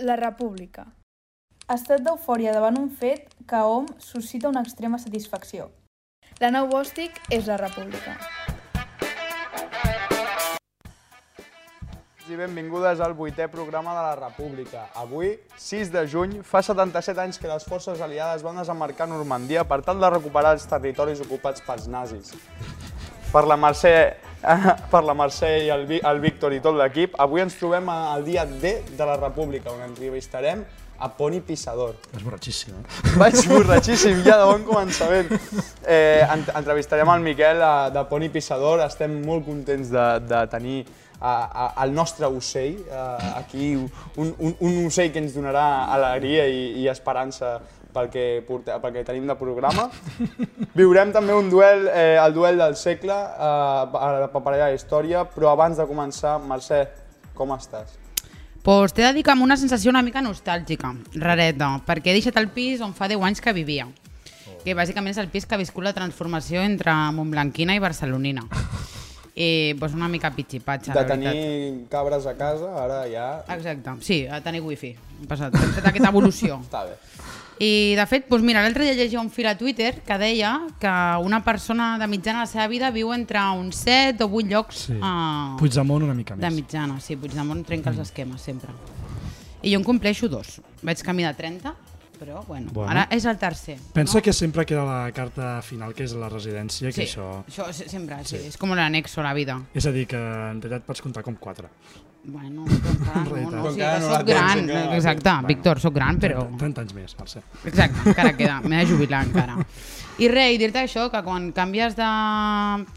La República. Estat d'eufòria davant un fet que a hom suscita una extrema satisfacció. La nau bòstic és la República. i benvingudes al vuitè programa de la República. Avui, 6 de juny, fa 77 anys que les forces aliades van desembarcar Normandia per tal de recuperar els territoris ocupats pels nazis. Per la Mercè, per la Mercè i el, el Víctor i tot l'equip, avui ens trobem a- al dia D de la República, on entrevistarem a Poni Pissador. És borratxíssim, eh? Vaig borratxíssim, ja de bon començament. Eh, ent- entrevistarem el Miquel eh, de Poni Pissador. Estem molt contents de, de tenir a, a, el nostre ocell eh, aquí, un, un, un ocell que ens donarà alegria i, i esperança pel que, porte, pel que tenim de programa. Viurem també un duel, eh, el duel del segle, eh, a la de història, però abans de començar, Mercè, com estàs? Pues t'he de dir que amb una sensació una mica nostàlgica, rareta, perquè he deixat el pis on fa 10 anys que vivia. Que bàsicament és el pis que ha viscut la transformació entre Montblanquina i Barcelonina. I pues una mica pitxipatxa, De la veritat. tenir cabres a casa, ara ja... Exacte, sí, a tenir wifi. Hem passat, hem fet aquesta evolució. Està bé. I, de fet, doncs mira, l'altre dia llegia un fil a Twitter que deia que una persona de mitjana a la seva vida viu entre uns 7 o 8 llocs Sí. eh, Puigdemont una mica més. de mitjana. Sí, Puigdemont trenca els esquemes, sempre. I jo en compleixo dos. Vaig camí de 30, però bueno, Bueno. ara és el tercer. Pensa no? que sempre queda la carta final, que és la residència, que sí, això... això se- sempre, sí. Sí. és com l'anexo a la vida. És a dir, que en realitat pots comptar com quatre. Bueno, encara no, realitat. no, o sigui, Encara que no soc gran, la exacte, Víctor, soc gran, però... 30, 30 anys més, Mercè. Exacte, encara queda, m'he de jubilar encara. I res, i dir-te això, que quan canvies de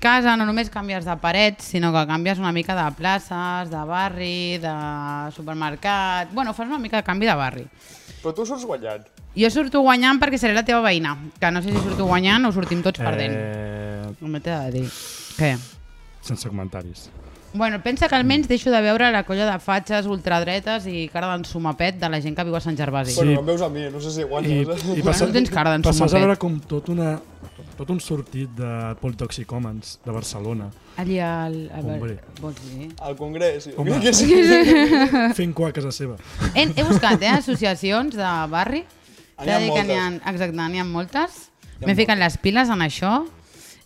casa no només canvies de parets, sinó que canvies una mica de places, de barri, de supermercat... Bueno, fas una mica de canvi de barri. Però tu surts guanyant. Jo surto guanyant perquè seré la teva veïna, que no sé si surto guanyant o sortim tots perdent. Eh, No m'he de dir. Què? sense comentaris. Bueno, pensa que almenys deixo de veure la colla de fatxes ultradretes i cara d'ensumapet de la gent que viu a Sant Gervasi. Sí. Bueno, em veus a mi, no sé si I, guanyes. i Bueno, tens cara d'en passes a veure com tot, una, tot un sortit de politoxicòmens de Barcelona Allí al... A Hombre. veure, vols dir? Al congrés. Home. que sí. fent cua a casa seva. He, he buscat eh, associacions de barri. N'hi ha de dir que n'hi ha, moltes. exacte, n'hi ha moltes. M'he ficat les piles en això.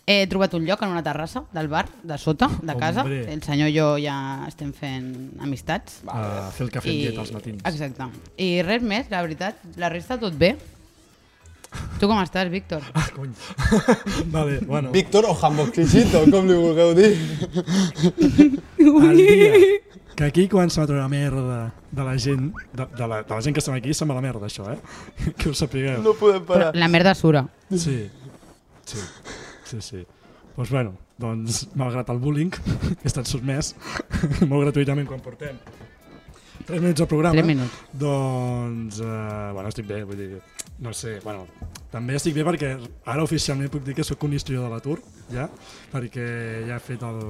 He trobat un lloc en una terrassa del bar, de sota, de casa. Hombre. El senyor i jo ja estem fent amistats. A fer el cafè amb llet als matins. Exacte. I res més, la veritat. La resta tot bé. Tu com estàs, Víctor? Ah, cony. vale, bueno. Víctor o Hamboxicito, com li vulgueu dir. el dia que aquí comença a treure la merda de la gent, de, de, la, de la gent que estem aquí, se'n va la merda, això, eh? Que ho sapigueu. No podem parar. La merda sura. Sí, sí, sí, sí. Doncs pues bueno, doncs, malgrat el bullying, he estat sotmès molt gratuïtament quan portem 3 minuts al programa. 3 minuts. Doncs, eh, bueno, estic bé, vull dir, no sé, bueno, també estic bé perquè ara oficialment puc dir que sóc un historiador de l'atur, ja, perquè ja he fet el,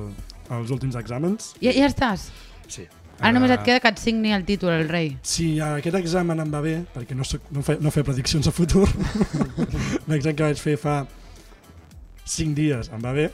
els últims exàmens. Ja, ja estàs? Sí. Ara només et Eh, queda que et signi el títol, el rei. Si aquest examen em va bé, perquè no, soc, no, fe, no fer prediccions a futur, l'examen que vaig fer fa 5 dies em va bé,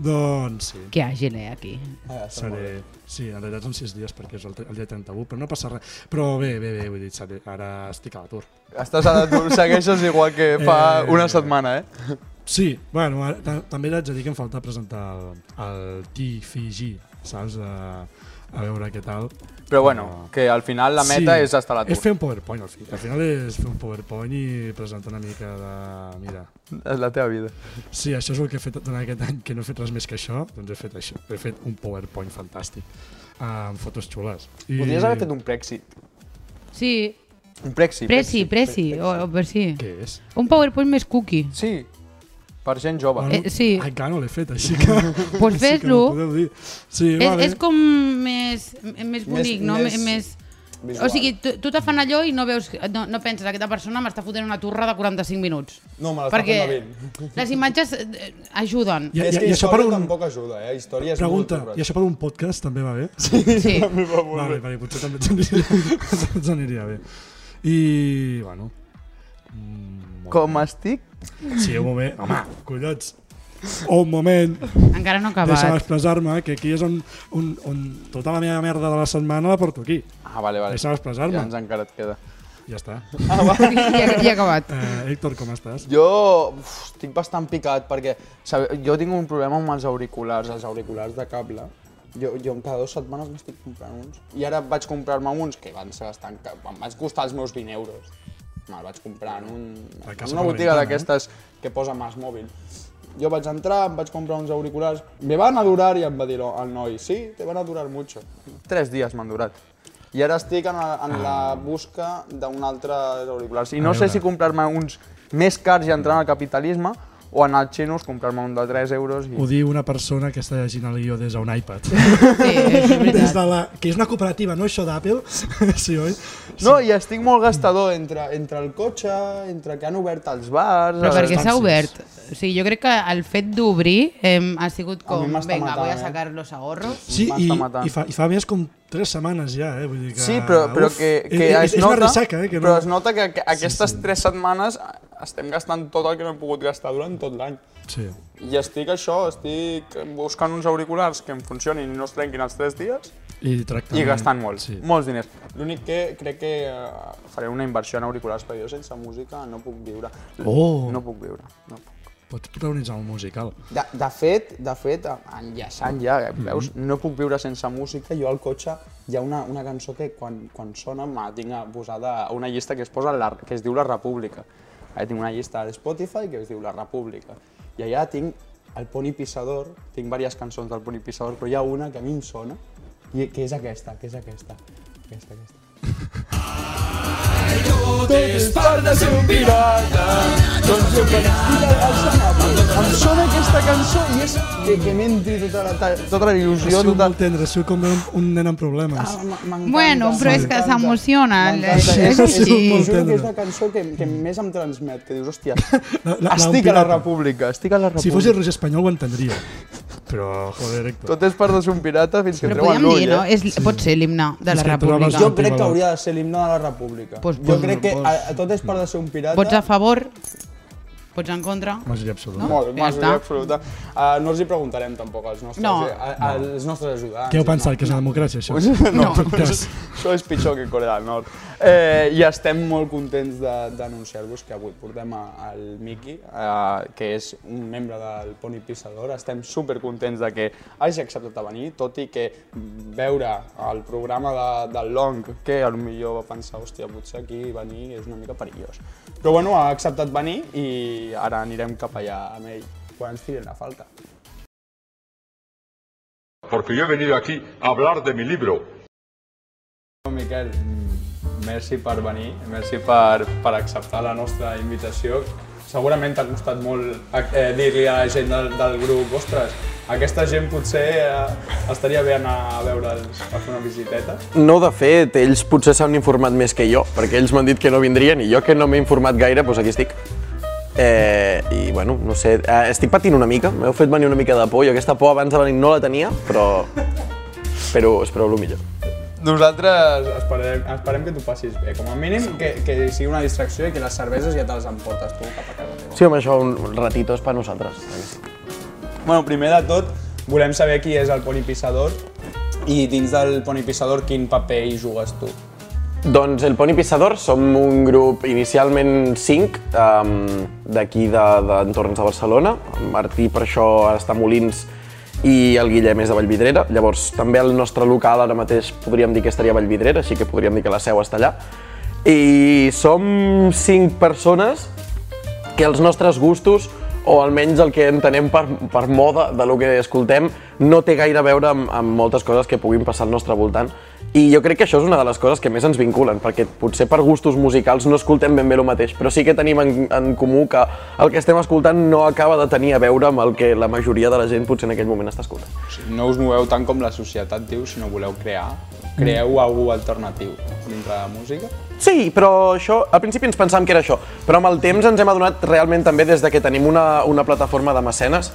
doncs sí, Que àgil, eh, aquí. Ah, seré... Sí, en realitat són 6 dies perquè és el, el dia 31, però no passa res. Però bé, bé, bé, vull dir, seré, ara estic a l'atur. Estàs a l'atur, segueixes igual que fa Eh, una setmana, eh? Sí, bueno, ara, ta- també haig de dir que em falta presentar el, el TFG, saps? A, a veure què tal. Però bueno, que al final la meta Sí, és estar a l'atur. És fer un PowerPoint, al, fi. al final és fer un PowerPoint i presentar una mica de... Mira, És la teva vida. Sí, això és el que he fet durant aquest any, que no he fet res més que això, doncs he fet això. He fet un PowerPoint fantàstic, amb fotos xules. I... Podries haver fet un Brexit. Sí, Un Brexit. presi, presi, o, o per si. Què és? Un PowerPoint més cookie. Sí, per gent jove. Bueno, Eh, sí. Ai, encara no l'he fet, així que... Pues així que fes-lo. dir. Sí, És, vale. és com més, més bonic, no? més Més, visual. O sigui, tu, tu te fan allò i no veus, no, no penses, aquesta persona m'està fotent una turra de 45 minuts. No, me l'està fent de 20. les imatges eh, ajuden. I, és i, que i això per un... tampoc ajuda, eh? Història és Pregunta, molt i això per un podcast també va bé? Sí. Vale, vale, potser també ens aniria, ens aniria bé. I, bueno... Mm, molt Com bé. estic? Sí, un moment. Home, collons. o un moment, Encara no ha deixa'm acabat. expressar-me, que aquí és on, on, on tota la meva merda de la setmana la porto aquí. Ah, vale, vale. Deixa'm expressar-me. Ja ens encara et queda. Ja està. Ja, ja ha acabat. Eh, Héctor, com estàs? Jo uf, estic bastant picat perquè sabe, jo tinc un problema amb els auriculars, els auriculars de cable. Jo, jo cada dues setmanes m'estic comprant uns. I ara vaig comprar-me uns que van ser bastant... Em vaig costar els meus 20 euros. Me'l vaig comprar en, un, en una botiga ventana, d'aquestes que posa Mas Mòbil. Jo vaig entrar, em vaig comprar uns auriculars, me van a durar i em va dir el noi, sí, te van a durar mucho. Tres dies m'han durat. I ara estic en, la- en la busca d'un altre auriculars. I no sé si comprar-me uns més cars i entrar en el capitalisme o anar als xinos, comprar-me un de 3 euros i... Ho diu una persona que està llegint el guió des d'un iPad. Sí, és des de la, que és una cooperativa, no això d'Apple? sí, oi? No, i estic molt gastador entre, entre el cotxe, entre que han obert els bars... Però perquè s'ha obert. O sigui, jo crec que el fet d'obrir eh, ha sigut com, venga, matant, voy a eh?" sacar los ahorros. Sí, i, i, fa, i fa més com tres setmanes ja, eh? Vull dir que, Sí, però, però uf, que, que és, es és nota, una ressaca, eh? Que però no... es nota que, que aquestes sí. tres setmanes estem gastant tot el que no hem pogut gastar durant tot l'any. Sí. I estic això, estic buscant uns auriculars que em funcionin i no es trenquin els tres dies I i gastant molt, Sí. molts diners. L'únic que crec que eh, faré una inversió en auriculars, perquè jo sense música no puc viure. Oh. No puc viure. No puc. Pots protagonitzar un musical. De, de fet, de fet, enllaçant ja, eh, veus, Mm-hmm. no puc viure sense música. Jo al cotxe hi ha una, una cançó que quan, quan sona me tinc posada a una llista que es, posa la, que es diu La República. Allà tinc una llista de Spotify que es diu La República. I allà tinc el Pony Pissador, tinc diverses cançons del Pony Pissador, però hi ha una que a mi em sona, i que és aquesta, que és aquesta. Aquesta, aquesta. Tot és part de ser un pirata, doncs jo em sona aquesta cançó i és que, que m'entri tota la, ta- tota la Ha il·lusió, sigut tota... molt tendre, ha sigut com un, un nen amb problemes. Ah, m'encanta, Bueno, però és que m'encanta. s'emociona, M'encanta, és és, és, així. t'ho juro que és la cançó que, que més em transmet, que dius, hòstia, La- la- la estic a la pirata. república, estic a la república. Si fos el Roger Espanyol ho entendria. Però, joder, Héctor. Tot és ser un pirata fins que Però treuen podríem l'ull, dir, no? eh? És, pot ser l'himne de És la que República. Jo un crec que hauria de ser l'himne de la república. Pues, jo crec que pues- a, a tot és part de ser un pirata. Pots a favor, pots en contra. Majoria absoluta. Molt, Ja majoria està. absoluta. Uh, no els hi preguntarem tampoc als nostres, No. a, a, als nostres ajudants. Què heu pensat, que és una democràcia, això? No, tot cas. això és pitjor que Corea del Nord. Eh, I estem molt contents de- d'anunciar-vos que avui portem a- el Miki, eh, que és un membre del Pony Pissador. Estem super contents de que hagi acceptat a venir, tot i que veure el programa de, del Long, que potser va pensar, hòstia, potser aquí venir és una mica perillós. Però bueno, ha acceptat venir i ara anirem cap allà amb ell quan ens tiren la falta. porque yo he venido aquí a hablar de mi libro. Miquel, merci per venir, merci per, per acceptar la nostra invitació. Segurament t'ha costat molt eh, dir-li a la gent del, del grup ostres, aquesta gent potser eh, estaria bé anar a veure'ls, a fer una visiteta. No, de fet, ells potser s'han informat més que jo, perquè ells m'han dit que no vindrien i jo que no m'he informat gaire, doncs aquí estic. Eh, I bueno, no sé, eh, estic patint una mica, m'heu fet venir una mica de por, jo aquesta por abans de venir no la tenia, però espero, espero el millor. Nosaltres esperem, esperem que t'ho passis bé, com a mínim que, que sigui una distracció i que les cerveses ja te les emportes tu cap a casa teva. Sí, home, això un ratito és per nosaltres. Bueno, primer de tot, volem saber qui és el Pony Pissador i dins del Pony Pissador quin paper hi jugues tu. Doncs el Pony Pissador som un grup inicialment 5 um, d'aquí de- d'entorns de, de Barcelona. El Martí per això està a Molins i el Guillem és de Vallvidrera. Llavors també el nostre local ara mateix podríem dir que estaria a Vallvidrera, així que podríem dir que la seu està allà. I som 5 persones que els nostres gustos o almenys el que entenem per, per moda de lo que escoltem no té gaire a veure amb, amb moltes coses que puguin passar al nostre voltant i jo crec que això és una de les coses que més ens vinculen, perquè potser per gustos musicals no escoltem ben bé el mateix, però sí que tenim en, en comú que el que estem escoltant no acaba de tenir a veure amb el que la majoria de la gent potser en aquell moment està escoltant. O sigui, no us moveu tant com la societat diu, sinó voleu crear. Creeu algú alternatiu dintre de la música. Sí, però això, al principi ens pensàvem que era això, però amb el temps ens hem adonat realment també des de que tenim una, una plataforma de mecenes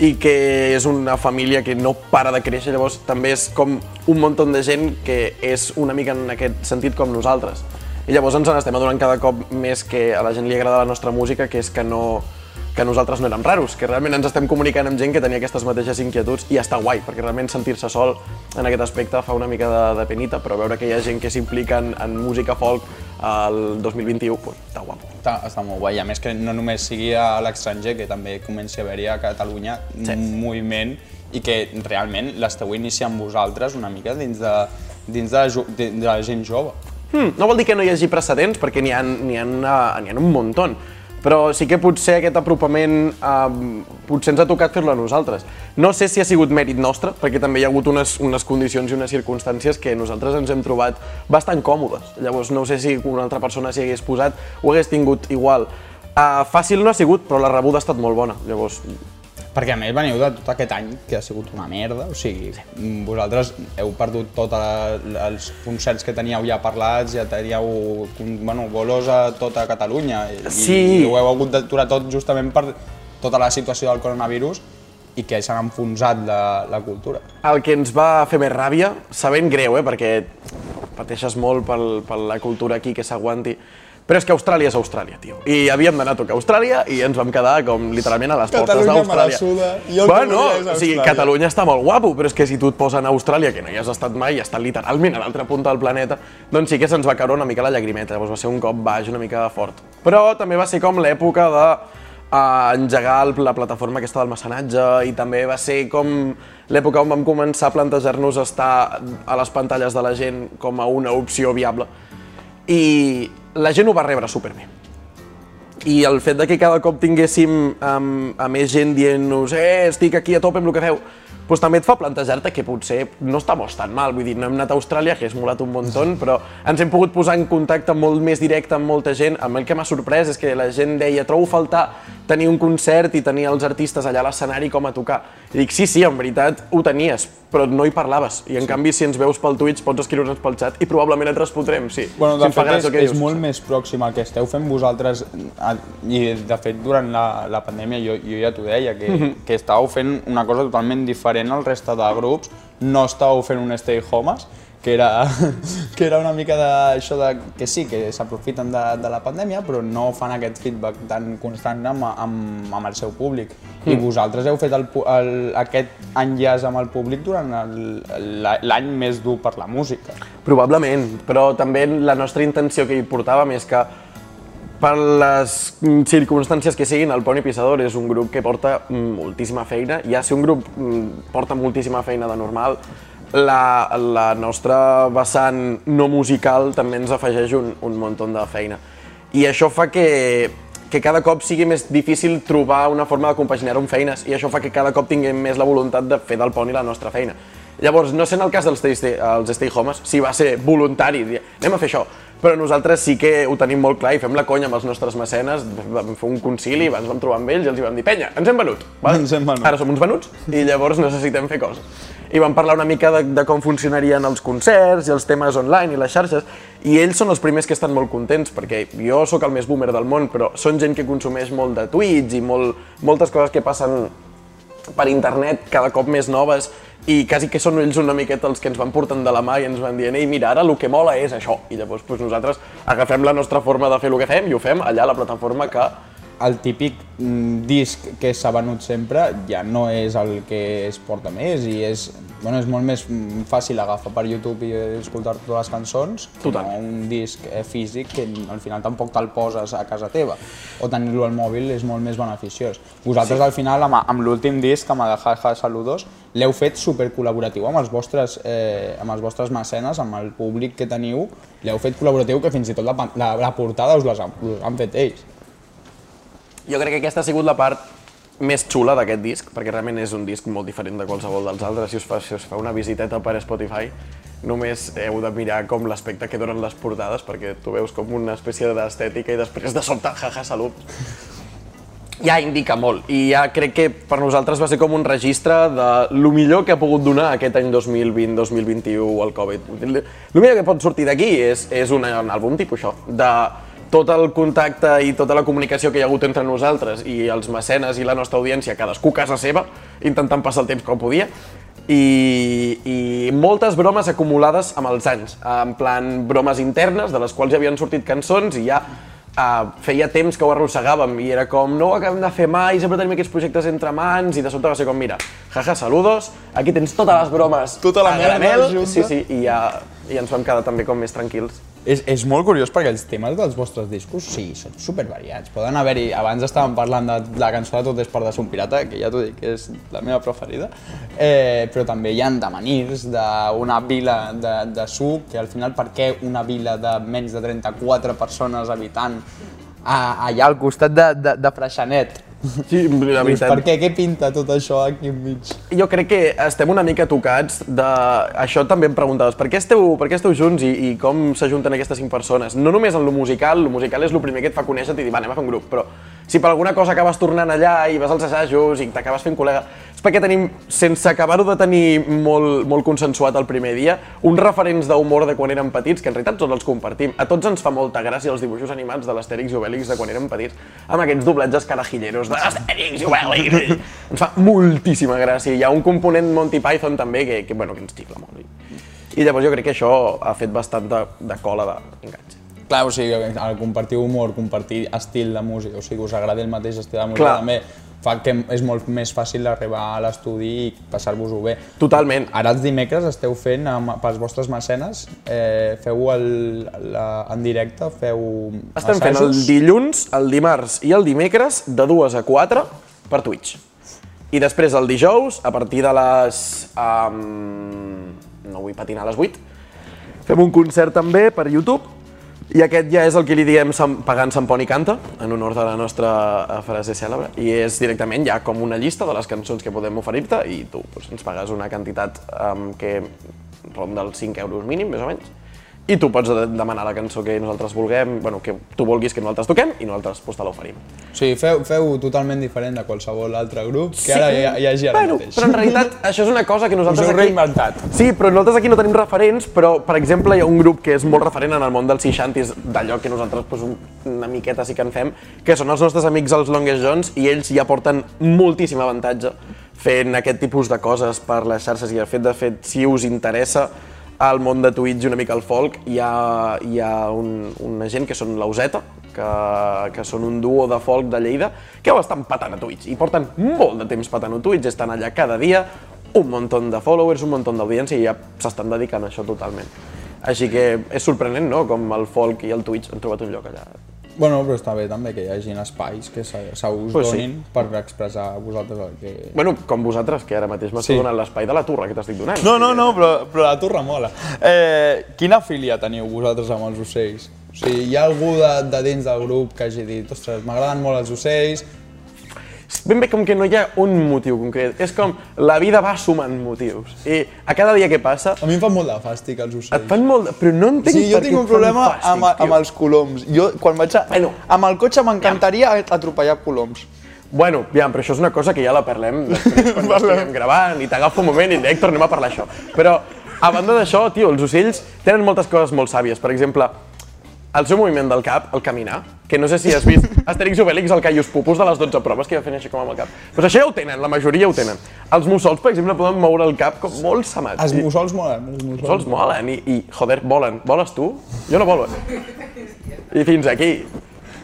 i que és una família que no para de créixer, llavors també és com un munt de gent que és una mica en aquest sentit com nosaltres. I llavors ens n'estem adonant cada cop més que a la gent li agrada la nostra música, que és que no, que nosaltres no érem raros, que realment ens estem comunicant amb gent que tenia aquestes mateixes inquietuds i està guai, perquè realment sentir-se sol en aquest aspecte fa una mica de, de penita, però veure que hi ha gent que s'implica en, en música folk al 2021, pues, està guapo. Està, està molt guai, a més que no només sigui a l'estranger, que també comenci a haver-hi a Catalunya Sí. un moviment i que realment l'esteu iniciant vosaltres una mica dins de, dins de, la, de, de la gent jove. Hmm, no vol dir que no hi hagi precedents, perquè n'hi ha, ha, una, n'hi ha un muntó, però sí que potser aquest apropament eh, potser ens ha tocat fer-lo a nosaltres. No sé si ha sigut mèrit nostre, perquè també hi ha hagut unes, unes condicions i unes circumstàncies que nosaltres ens hem trobat bastant còmodes. Llavors no sé si una altra persona s'hi hagués posat o hagués tingut igual. Uh, fàcil no ha sigut, però la rebuda ha estat molt bona. Llavors, Perquè a més veniu de tot aquest any que ha sigut una merda, o sigui, vosaltres heu perdut tots els concerts que teníeu ja parlats, ja teníeu bueno, bolos a tota Catalunya i, Sí. i ho heu hagut d'aturar tot justament per tota la situació del coronavirus i que s'ha enfonsat la, la cultura. El que ens va fer més ràbia, sabent greu, eh, perquè pateixes molt per la cultura aquí que s'aguanti, però és que Austràlia és Austràlia, tio. I havíem d'anar a tocar a Austràlia i ens vam quedar com literalment a les portes Catalunya me la d'Austràlia. el que bueno, o sigui. Catalunya està molt guapo, però és que si tu et posen a Austràlia, que no hi has estat mai, i està literalment a l'altra punta del planeta, doncs sí que se'ns va caure una mica la llagrimeta, llavors va ser un cop baix una mica fort. Però també va ser com l'època de a engegar el- la plataforma aquesta del mecenatge i també va ser com l'època on vam començar a plantejar-nos estar a les pantalles de la gent com a una opció viable i la gent ho va rebre superbé. I el fet de que cada cop tinguéssim um, a més gent dient-nos eh, estic aquí a tope amb el que feu, doncs també et fa plantejar-te que potser no estamos tan mal. Vull dir, no hem anat a Austràlia, que és molat un muntó, però ens hem pogut posar en contacte molt més directe amb molta gent. Amb el que m'ha sorprès és que la gent deia trobo a faltar tenir un concert i tenir els artistes allà a l'escenari com a tocar. I dic, sí, sí, en veritat ho tenies, però no hi parlaves. I en sí. canvi, si ens veus pel Twitch, pots escriure'ns pel xat i probablement et respondrem, sí. Bueno, si de fa fet, és, és dius. molt més pròxim al que esteu fent vosaltres i, de fet, durant la, la pandèmia jo, jo ja t'ho deia, que, Mhm. que estàveu fent una cosa totalment diferent al reste de grups, no estàveu fent un stay homes, que era, que era una mica d'això de, que sí, que s'aprofiten de, de la pandèmia, però no fan aquest feedback tan constant amb, amb, amb el seu públic. I Mm. vosaltres heu fet el, el, aquest enllaç amb el públic durant l'any més dur per la música. Probablement, però també la nostra intenció que hi portàvem és que per les mm, circumstàncies que siguin, el Pony Pissador és un grup que porta mm, moltíssima feina. Ja si un grup mm, porta moltíssima feina de normal, la, la nostra vessant no musical també ens afegeix un, un muntó de feina. I això fa que, que cada cop sigui més difícil trobar una forma de compaginar-ho amb feines i això fa que cada cop tinguem més la voluntat de fer del Pony la nostra feina. Llavors, no sent el cas dels stay, els stay homes, sí va ser voluntari, dir, anem a fer això, però nosaltres sí que ho tenim molt clar i fem la conya amb els nostres mecenes, vam fer un concili, ens vam trobar amb ells i els hi vam dir, penya, ens hem venut, vale? Ens hem venut. ara som uns venuts i llavors necessitem fer coses. I vam parlar una mica de, de com funcionarien els concerts i els temes online i les xarxes, i ells són els primers que estan molt contents, perquè jo sóc el més boomer del món, però són gent que consumeix molt de tuits i molt, moltes coses que passen per internet cada cop més noves i quasi que són ells una miqueta els que ens van portant de la mà i ens van dient ei, mira, ara el que mola és això. I llavors doncs, nosaltres agafem la nostra forma de fer el que fem i ho fem allà a la plataforma que el típic mm, disc que s'ha venut sempre ja no és el que es porta més i és, bueno, és molt més mm, fàcil agafar per YouTube i escoltar totes les cançons que no Totalment. un disc eh, físic que al final tampoc te'l poses a casa teva o tenir-lo al mòbil és molt més beneficiós. Vosaltres sí. al final amb, amb l'últim disc, amb el de Jaja Saludos, l'heu fet super col·laboratiu amb els vostres, eh, amb els vostres mecenes, amb el públic que teniu, l'heu fet col·laboratiu que fins i tot la, la, la portada us les han, us han fet ells. Jo crec que aquesta ha sigut la part més xula d'aquest disc, perquè realment és un disc molt diferent de qualsevol dels altres. Si us fa, si us fa una visiteta per Spotify, només heu de mirar com l'aspecte que donen les portades, perquè tu veus com una espècie d'estètica i després de sobte, jaja, salut. Ja indica molt, i ja crec que per nosaltres va ser com un registre de lo millor que ha pogut donar aquest any 2020-2021 el Covid. El millor que pot sortir d'aquí és, és un, un àlbum tipus això, de tot el contacte i tota la comunicació que hi ha hagut entre nosaltres i els mecenes i la nostra audiència, cadascú a casa seva, intentant passar el temps com podia, i, i moltes bromes acumulades amb els anys, en plan bromes internes, de les quals ja havien sortit cançons i ja uh, feia temps que ho arrossegàvem i era com, no ho acabem de fer mai, sempre tenim aquests projectes entre mans i de sobte va ser com, mira, jaja, saludos, aquí tens totes les bromes Tota la a merda granel, junta. sí, sí, i ja i ens vam quedar també com més tranquils. És, és molt curiós perquè els temes dels vostres discos, sí, són supervariats. Poden haver-hi, abans estàvem parlant de la cançó de Tot és per de son pirata, que ja t'ho dic, és la meva preferida, eh, però també hi ha d'amanirs, d'una vila de, de suc, que al final per què una vila de menys de 34 persones habitant a, allà al costat de, de, de Freixenet? Sí, la veritat. per què? Què pinta tot això aquí enmig? Jo crec que estem una mica tocats de... Això també em preguntaves, per què esteu, per què esteu junts i, i com s'ajunten aquestes cinc persones? No només en lo musical, lo musical és el primer que et fa conèixer i dir, va, anem a fer un grup, però si per alguna cosa acabes tornant allà i vas als assajos i t'acabes fent col·lega, és perquè tenim, sense acabar-ho de tenir molt, molt consensuat el primer dia, uns referents d'humor de quan érem petits, que en realitat tots els compartim. A tots ens fa molta gràcia els dibuixos animats de l'Astèrix i Obèlix de quan érem petits, amb aquests doblatges carajilleros de l'Astèrix i Obèlix. ens fa moltíssima gràcia. Hi ha un component Monty Python també que, que, bueno, que ens xifla molt. I, llavors jo crec que això ha fet bastant de, de cola d'enganxe. Clar, o sigui, compartir humor, compartir estil de música, o sigui, us agrada el mateix estil de música Clar. també, fa que és molt més fàcil arribar a l'estudi i passar-vos-ho bé. Totalment. Ara els dimecres esteu fent, amb, pels vostres mecenes, eh, feu el, la, en directe, feu Estem fent el assajos? dilluns, el dimarts i el dimecres de 2 a 4 per Twitch. I després el dijous, a partir de les... Um, no vull patinar a les 8, fem un concert també per YouTube i aquest ja és el que li diem pagant Sant Poni Canta, en honor de la nostra eh, frase cèlebre, i és directament ja com una llista de les cançons que podem oferir-te i tu doncs, ens pagues una quantitat um, que ronda els 5 euros mínim, més o menys, i tu pots de- demanar la cançó que nosaltres vulguem, bueno, que tu vulguis que nosaltres toquem i nosaltres pues, te l'oferim. O sigui, feu, feu totalment diferent de qualsevol altre grup que ara hi, hi hagi ara bueno, mateix. però en realitat això és una cosa que nosaltres Us aquí... reinventat. Sí, però nosaltres aquí no tenim referents, però, per exemple, hi ha un grup que és molt referent en el món dels 60s, d'allò que nosaltres pues, un- una miqueta sí que en fem, que són els nostres amics els Longest Johns, i ells ja porten moltíssim avantatge fent aquest tipus de coses per les xarxes, i de fet, de fet, si us interessa al món de Twitch i una mica al folk, hi ha, hi ha un, una gent que són l'Auseta, que, que són un duo de folk de Lleida, que ho estan patant a Twitch, i porten molt de temps patant a Twitch, estan allà cada dia, un munt de followers, un munt d'audiència, i ja s'estan dedicant a això totalment. Així que és sorprenent, no?, com el folk i el Twitch han trobat un lloc allà. Bueno, però està bé també que hi hagin espais que se, se us Pues sí. donin per expressar a vosaltres el que... Bueno, com vosaltres, que ara mateix m'esteu Sí. donant l'espai de la turra que t'estic donant. No, no, no, però, però la torre mola. Eh, quina filia teniu vosaltres amb els ocells? O sigui, hi ha algú de, de dins del grup que hagi dit ostres, m'agraden molt els ocells, Ben bé com que no hi ha un motiu concret, és com la vida va sumant motius. I a cada dia que passa a mi em fan molt de fàstic els ocells. et fan molt... de- Però no entenc Sí, jo per què tinc un problema fàstic, amb, tio. amb els coloms. Jo, quan vaig a... Bueno. amb el cotxe m'encantaria atropellar coloms. Bueno, ja, però això és una cosa que ja la parlem després quan estiguem gravant i t'agafa un moment i dic, Héctor, anem a parlar això. Però, a banda d'això, tio, els ocells tenen moltes coses molt sàvies. Per exemple, el seu moviment del cap, el caminar, que no sé si has vist Asterix i Obélix, el Caius Pupus de les 12 proves que va fent així com amb el cap. Però això ja ho tenen, la majoria ho tenen. Els mussols, per exemple, poden moure el cap com molt samats. Els mussols molen, els mussols. mussols molen i, i, joder, volen. Voles tu? Jo no volo. I fins aquí.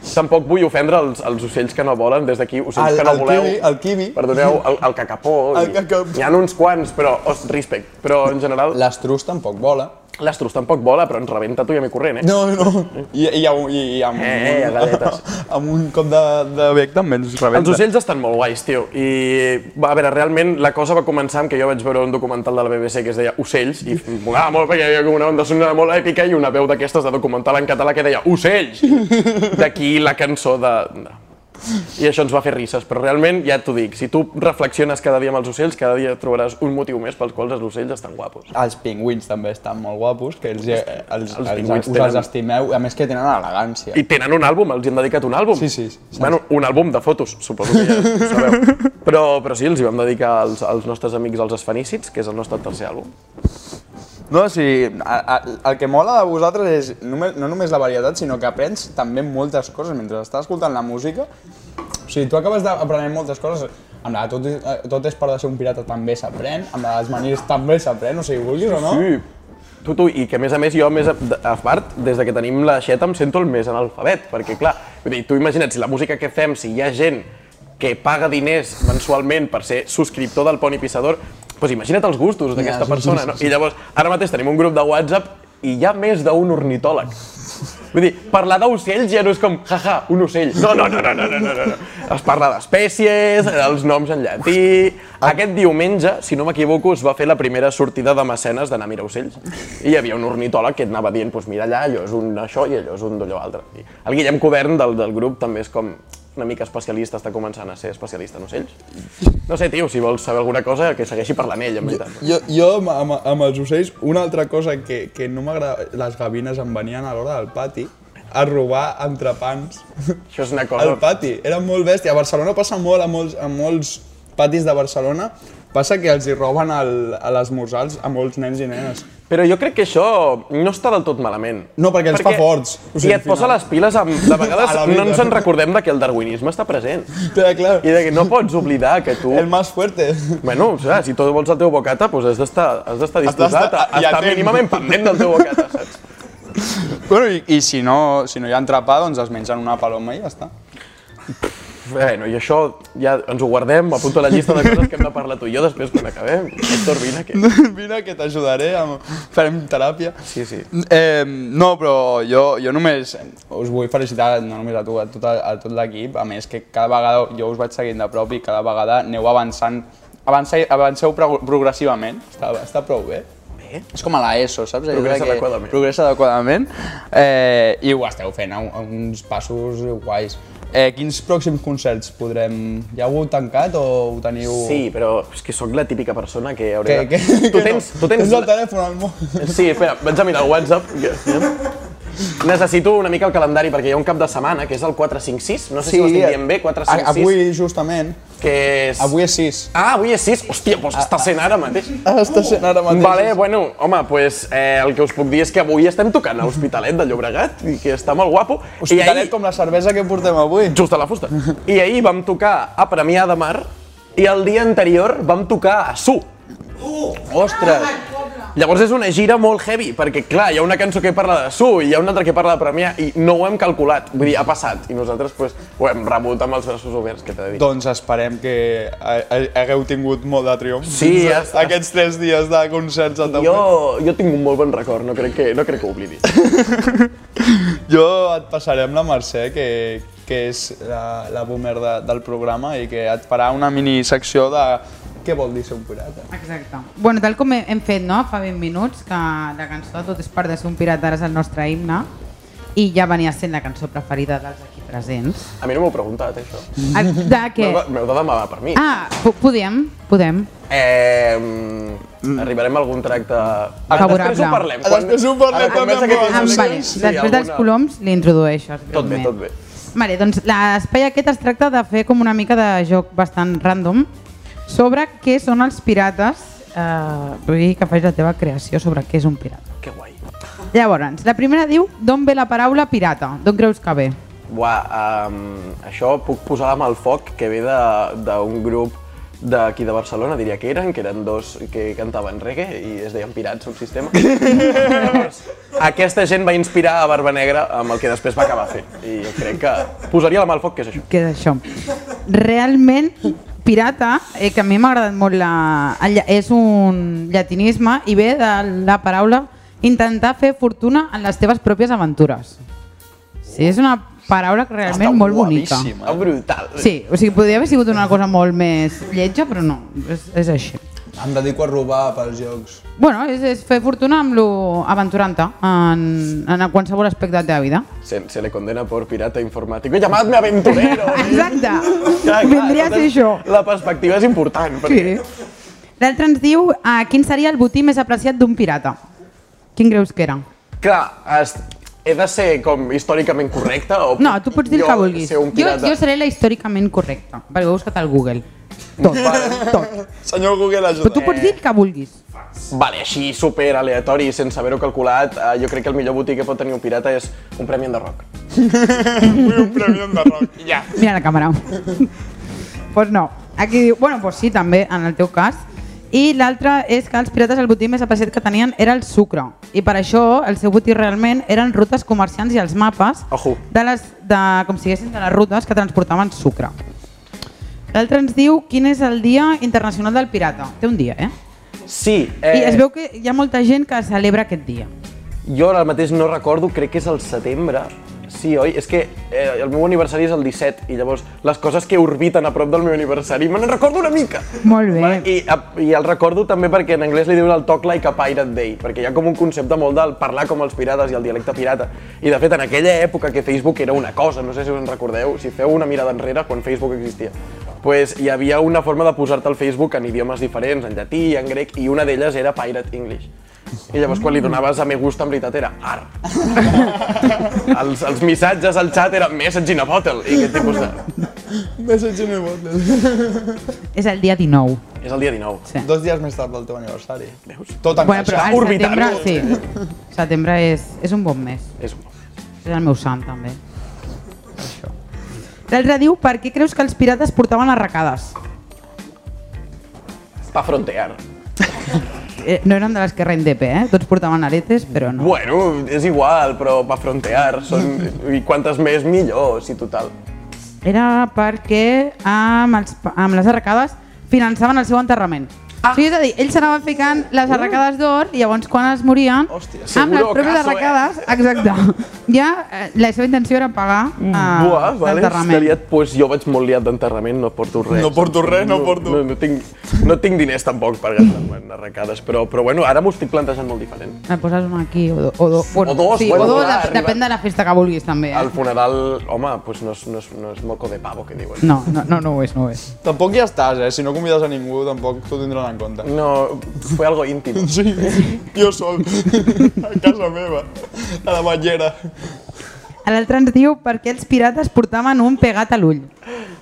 Tampoc vull ofendre els, els ocells que no volen, des d'aquí, ocells El- que no el voleu. kiwi, el kiwi. Perdoneu, el, el cacapó. El cacapó. N'hi ha uns quants, però, os, respect. Però, en general, L'estrus tampoc vola. L'estrus tampoc vola, però ens rebenta tu i a mi corrent, eh? No, no. I, i, i, i, amb, Eh, eh, amb un cop de, de bec també ens rebenta. Els ocells estan molt guais, tio. I, va, a veure, realment la cosa va començar amb que jo vaig veure un documental de la BBC que es deia Ocells, i m'agradava molt perquè hi havia com una onda sonora molt èpica i una veu d'aquestes de documental en català que deia Ocells! D'aquí la cançó de... I això ens va fer risses, però realment, ja t'ho dic, si tu reflexiones cada dia amb els ocells, cada dia trobaràs un motiu més pels quals els ocells estan guapos. Els pingüins també estan molt guapos, que els, els, els, els, pingüins us tenen- els estimeu, a més que tenen elegància. I tenen un àlbum, els hi hem dedicat un àlbum. Sí, sí, sí. Bueno, un àlbum de fotos, suposo que ja ho sabeu. Però, però sí, els hi vam dedicar als, als nostres amics els Esfenícids, que és el nostre tercer àlbum. No, o sigui, a, a, el que mola de vosaltres és només, no només la varietat, sinó que aprens també moltes coses mentre estàs escoltant la música. O sigui, tu acabes d'aprenent moltes coses. Amb la de tot, eh, tot és per de ser un pirata també s'aprèn, amb la dels manirs també s'aprèn, o sigui, vulguis o no. Sí. tu, tu, i que a més a més jo, més a, a part, des de que tenim la xeta em sento el més analfabet, perquè clar, vull dir, tu imagina't, si la música que fem, si hi ha gent que paga diners mensualment per ser subscriptor del Pony Pissador, doncs imagina't els gustos d'aquesta Ja, persona, sí, no? I llavors, ara mateix tenim un grup de WhatsApp i hi ha més d'un ornitòleg. Vull dir, parlar d'ocells ja no és com, jaja, un ocell. No, no, no, no, no, no, no. Es parla d'espècies, els noms en llatí... Aquest diumenge, si no m'equivoco, es va fer la primera sortida de mecenes d'anar a mirar ocells. I hi havia un ornitòleg que et anava dient, doncs mira allà, allò és un això i allò és un d'allò altre. I el Guillem Covern del, del grup també és com una mica especialista, està començant a ser especialista en ocells. No sé, tio, si vols saber alguna cosa, que segueixi parlant ell, en veritat. Jo, jo amb, amb, amb els ocells, una altra cosa que, que no m'agrada... Les gavines em venien a l'hora del pati a robar entrepans Això és una cosa... al pati. Era molt bèstia. A Barcelona passa molt, a molts, a molts patis de Barcelona, passa que els hi roben el, a l'esmorzar a molts nens i nenes. Però jo crec que això no està del tot malament. No, perquè ens fa forts. O sigui, I et posa les piles amb... De vegades A la no ens en recordem de que el darwinisme està present. Clar, clar. I de que no pots oblidar que tu... El más fuerte. Bueno, o sigui, si tu vols el teu bocata, doncs has d'estar has d'estar disposat a, d'estar- a i estar atent. mínimament pendent del teu bocata, saps? Bueno, i, i si, no, si no hi ha entrepà, doncs es mengen una paloma i ja està. Bueno, i això ja ens ho guardem, apunto a la llista de coses que hem de parlar tu i jo després quan acabem. Héctor, vine que... Vine que t'ajudaré, amb... farem teràpia. Sí, sí. Eh, no, però jo, jo només us vull felicitar, no només a tu, a tot, a tot l'equip, a més que cada vegada jo us vaig seguint de prop i cada vegada aneu avançant, avanceu, avanceu pro progressivament, està, està prou bé. Bé. És com a l'ESO, saps? Progressa que adequadament. Progressa adequadament. Eh, I ho esteu fent a uns passos guais. Eh, quins pròxims concerts podrem... Ja ho heu tancat o ho teniu... Sí, però és que sóc la típica persona que Que, hauré que, de... Tu que tens, no, tu tens, tens el telèfon al món. Sí, espera, vaig a mirar el WhatsApp. que- Necessito una mica el calendari perquè hi ha un cap de setmana, que és el 456, no sé si ho estic dient bé, 456, Avui, justament, que és... avui és 6. Ah, avui és 6? Hòstia, doncs està sent ara mateix. Ah, està sent ara mateix. Vale, bueno, home, pues, eh, el que us puc dir és que avui estem tocant a l'Hospitalet de Llobregat i que està molt guapo. Hospitalet I ahir, com la cervesa que portem avui. just a la fusta. I ahir vam tocar a Premià de Mar i el dia anterior vam tocar a Su. Ostres! Llavors és una gira molt heavy, perquè clar, hi ha una cançó que parla de Su i hi ha una altra que parla de Premià i no ho hem calculat, vull dir, ha passat. I nosaltres pues, ho hem rebut amb els braços oberts, que t'he de dir. Doncs esperem que ha- ha- hagueu tingut molt de triomf. Sí, ja està. Aquests tres dies de concerts al Jo, jo tinc un molt bon record, no crec que, no crec que ho oblidi. Jo et passaré amb la Mercè, que, que és la, la boomer de, del programa i que et farà una mini secció de què vol dir ser un pirata. Exacte. Bueno, tal com hem fet no? fa 20 minuts, que la cançó Tot és part de ser un pirata ara és el nostre himne, i ja venia sent la cançó preferida dels aquí presents. A mi no m'heu preguntat, això. Ah, De què? M'heu de- demanar per mi. Ah, po- podem, podem. Eh, mm, arribarem a algun tracte... Favorable. Després ho parlem. Ah, després ho parlem Ara, també amb Ah, vale. sí, Després dels alguna- coloms li introdueixes. Tot bé, tot bé. Vale, doncs l'espai aquest es tracta de fer com una mica de joc bastant random sobre què són els pirates, eh, vull dir que faig la teva creació sobre què és un pirata. Que guai. Llavors, la primera diu d'on ve la paraula pirata? D'on creus que ve? Buah, um, això puc posar la mà al foc, que ve d'un grup d'aquí de Barcelona, diria que eren, que eren dos que cantaven reggae i es deien Pirats Subsistema. Llavors, aquesta gent va inspirar a Barba Negra amb el que després va acabar fent. I jo crec que posaria la mà al foc, que és això. Què és això? Realment, pirata, eh, que a mi m'ha agradat molt, la, el és un llatinisme i ve de la paraula intentar fer fortuna en les teves pròpies aventures. Sí, és una paraula que realment Està molt bonica. guapíssima. Ah, brutal. Sí, o sigui, podria haver sigut una cosa molt més lletja, però no, és, és així. Em dedico a robar pels jocs. Bueno, és, és fer fortuna amb lo aventurant-te en, en qualsevol aspecte de la teva vida. Se, se le condena por pirata informático. Llamadme aventurero. Exacte, Clar, clar, vindria a ser això. La perspectiva és important. Perquè... Sí. L'altre ens diu uh, quin seria el botí més apreciat d'un pirata. Quin creus que era? Clar, es, he de ser com històricament correcte o No, tu pots dir el que vulguis. ser un Jo, pirata? jo seré la històricament correcta, perquè ho he buscat al Google. Tot, tot. Senyor Google, ajuda. Però tu pots dir el que vulguis. Vale, així super aleatori, sense haver-ho calculat, eh, jo crec que el millor botí que pot tenir un pirata és un premi en de rock. Vull un premi de rock. Ja. Mira la càmera. pues no. Aquí diu, bueno, pues sí, també, en el teu cas, I l'altre és que els pirates el botí més apreciat que tenien era el sucre. I per això el seu botí realment eren rutes comerciants i els mapes Ojo. de les, de, com si de les rutes que transportaven sucre. L'altre ens diu quin és el dia internacional del pirata. Té un dia, eh? Sí, I eh, es veu que hi ha molta gent que celebra aquest dia. jo ara mateix no recordo, crec que és el setembre. Sí, oi? És que eh, el meu aniversari és el 17 i llavors les coses que orbiten a prop del meu aniversari me n'en recordo una mica. Molt bé. I, a- I el recordo també perquè en anglès li diuen el talk like a pirate day, perquè hi ha com un concepte molt del parlar com els pirates i el dialecte pirata. I de fet, en aquella època que Facebook era una cosa, no sé si us en recordeu, si feu una mirada enrere quan Facebook existia, pues hi havia una forma de posar-te al Facebook en idiomes diferents, en llatí en grec, i una d'elles era Pirate English. I llavors quan li donaves a me gusta en veritat era ar. els, els missatges al xat era message in a bottle i aquest tipus de... Message in a bottle. És el dia 19. És el dia 19. Sí. Dos dies més tard del teu aniversari. Veus? Tot Bueno, però orbitant, setembre, sí. Setembre és, és un bon mes. És un... És el meu sant, també. Això. L'altre diu, per què creus que els pirates portaven arracades? Pa frontear. Eh, no eren de les que rendepe, eh? Tots portaven aretes, però no. Bueno, és igual, però pa frontear. Són... I quantes més millor, sí, total. Era perquè amb, els, amb les arracades finançaven el seu enterrament. Ah. Sí, és a dir, ells s'anaven ficant les arracades d'or i llavors quan es morien, Hòstia, amb les pròpies caso, eh? arracades, exacte, ja eh, la seva intenció era pagar eh, Buah, vale, l'enterrament. estaria... Pues jo vaig molt liat d'enterrament, no porto res. No porto res, no porto. No, no, tinc, no tinc diners tampoc per gastar-me en arracades, però, però bueno, ara m'ho estic plantejant molt diferent. Me poses una aquí o, do, o, do, bueno, O dos, sí, bueno, o dos, arriba- depèn de la festa que vulguis també. Eh? Al funeral, home, pues no és, no és, no és moco de pavo, que diuen. No, no, no, no ho és, no ho és. Tampoc ja estàs, eh? Si no convides a ningú, tampoc t'ho tindran en compte. No, fue algo íntimo. Sí, jo sol, a casa meva, a la banyera. L'altre ens diu per què els pirates portaven un pegat a l'ull,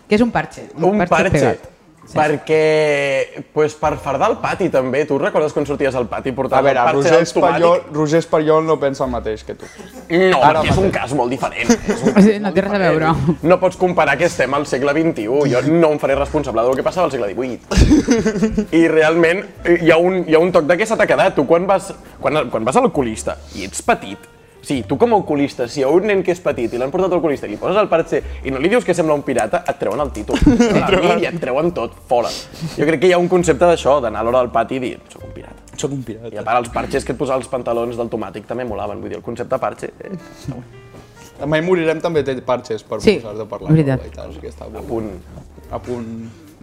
que és un parche. Un parche. pegat. Perquè, pues, per fardar el pati també, tu recordes quan sorties al pati i A portaves veure, el parche Roger Espanyol? Roger Espanyol no pensa el mateix que tu. No, Ara perquè és un cas molt diferent. És un Sí, no té res a veure. No pots comparar que estem al segle XXI. Jo no em faré responsable del que passava al segle XVIII. I realment eh, hi ha un, hi ha un toc de què se t'ha quedat. Tu quan vas, quan, quan vas a l'oculista i ets petit, Sí, tu com a oculista, si a un nen que és petit i l'han portat al oculista i li poses el parche i no li dius que sembla un pirata, et treuen el títol. I et treuen tot, fora. Jo crec que hi ha un concepte d'això, d'anar a l'hora del pati i dir, soc un pirata. Soc un I pirata. a part, els parxes que et posaven els pantalons del tomàtic també molaven. Vull dir, el concepte parche... Eh. Mai morirem també té parxes per Sí, posar de parlar. veritat. I tal, o sigui, està a punt. a punt.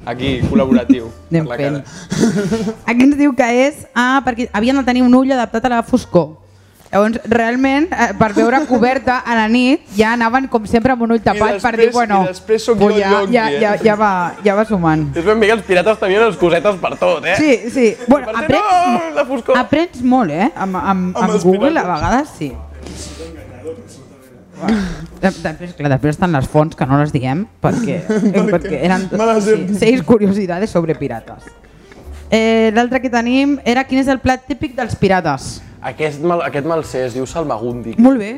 Aquí, col·laboratiu. Anem fent. cara. Aquí ens diu que és ah, perquè havien de tenir un ull adaptat a la foscor. Llavors, realment, eh, per veure coberta a la nit, ja anaven com sempre amb un ull tapat per dir, després- bueno, i després pues ja, yonqui, ja, eh? ja, ja, va, ja va sumant. És ben bé que els pirates tenien les cosetes per tot, eh? Sí, sí. Bueno, aprens, no, aprens molt, eh? Amb, amb, amb els Google, a pirates. vegades, sí. De- Després, clar, després estan les fonts que no les diem perquè, perquè eren sí, seis curiositats sobre pirates. Eh, L'altre que tenim era quin és el plat típic dels pirates. Aquest, mal, aquest me'l sé, es diu salmagundi. Molt bé.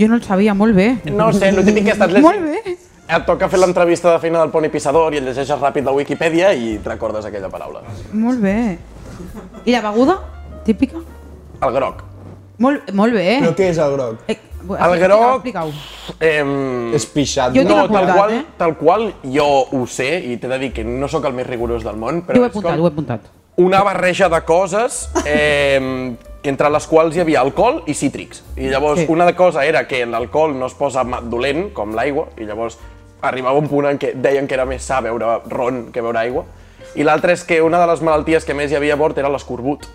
Jo no el sabia, molt bé. No sé, el típic que estàs llegint. Molt bé. Et toca fer l'entrevista de feina del Poni Pissador i et llegeixes ràpid la Wikipedia i et recordes aquella paraula. Molt bé. I la beguda? Típica? El groc. Molt, molt bé. Però què és el groc? Eh, El groc-. Eh, És pixat. Jo no, apuntat, tal qual, eh? tal qual jo ho sé i t'he de dir que no sóc el més rigorós del món, però Jo ho he apuntat, com ho he apuntat. una barreja de coses eh, entre les quals hi havia alcohol i cítrics. I llavors Sí. una cosa era que l'alcohol no es posa dolent, com l'aigua, i llavors arribava un punt en què deien que era més sa beure ron que beure aigua. I l'altre és que una de les malalties que més hi havia a bord era l'escorbut.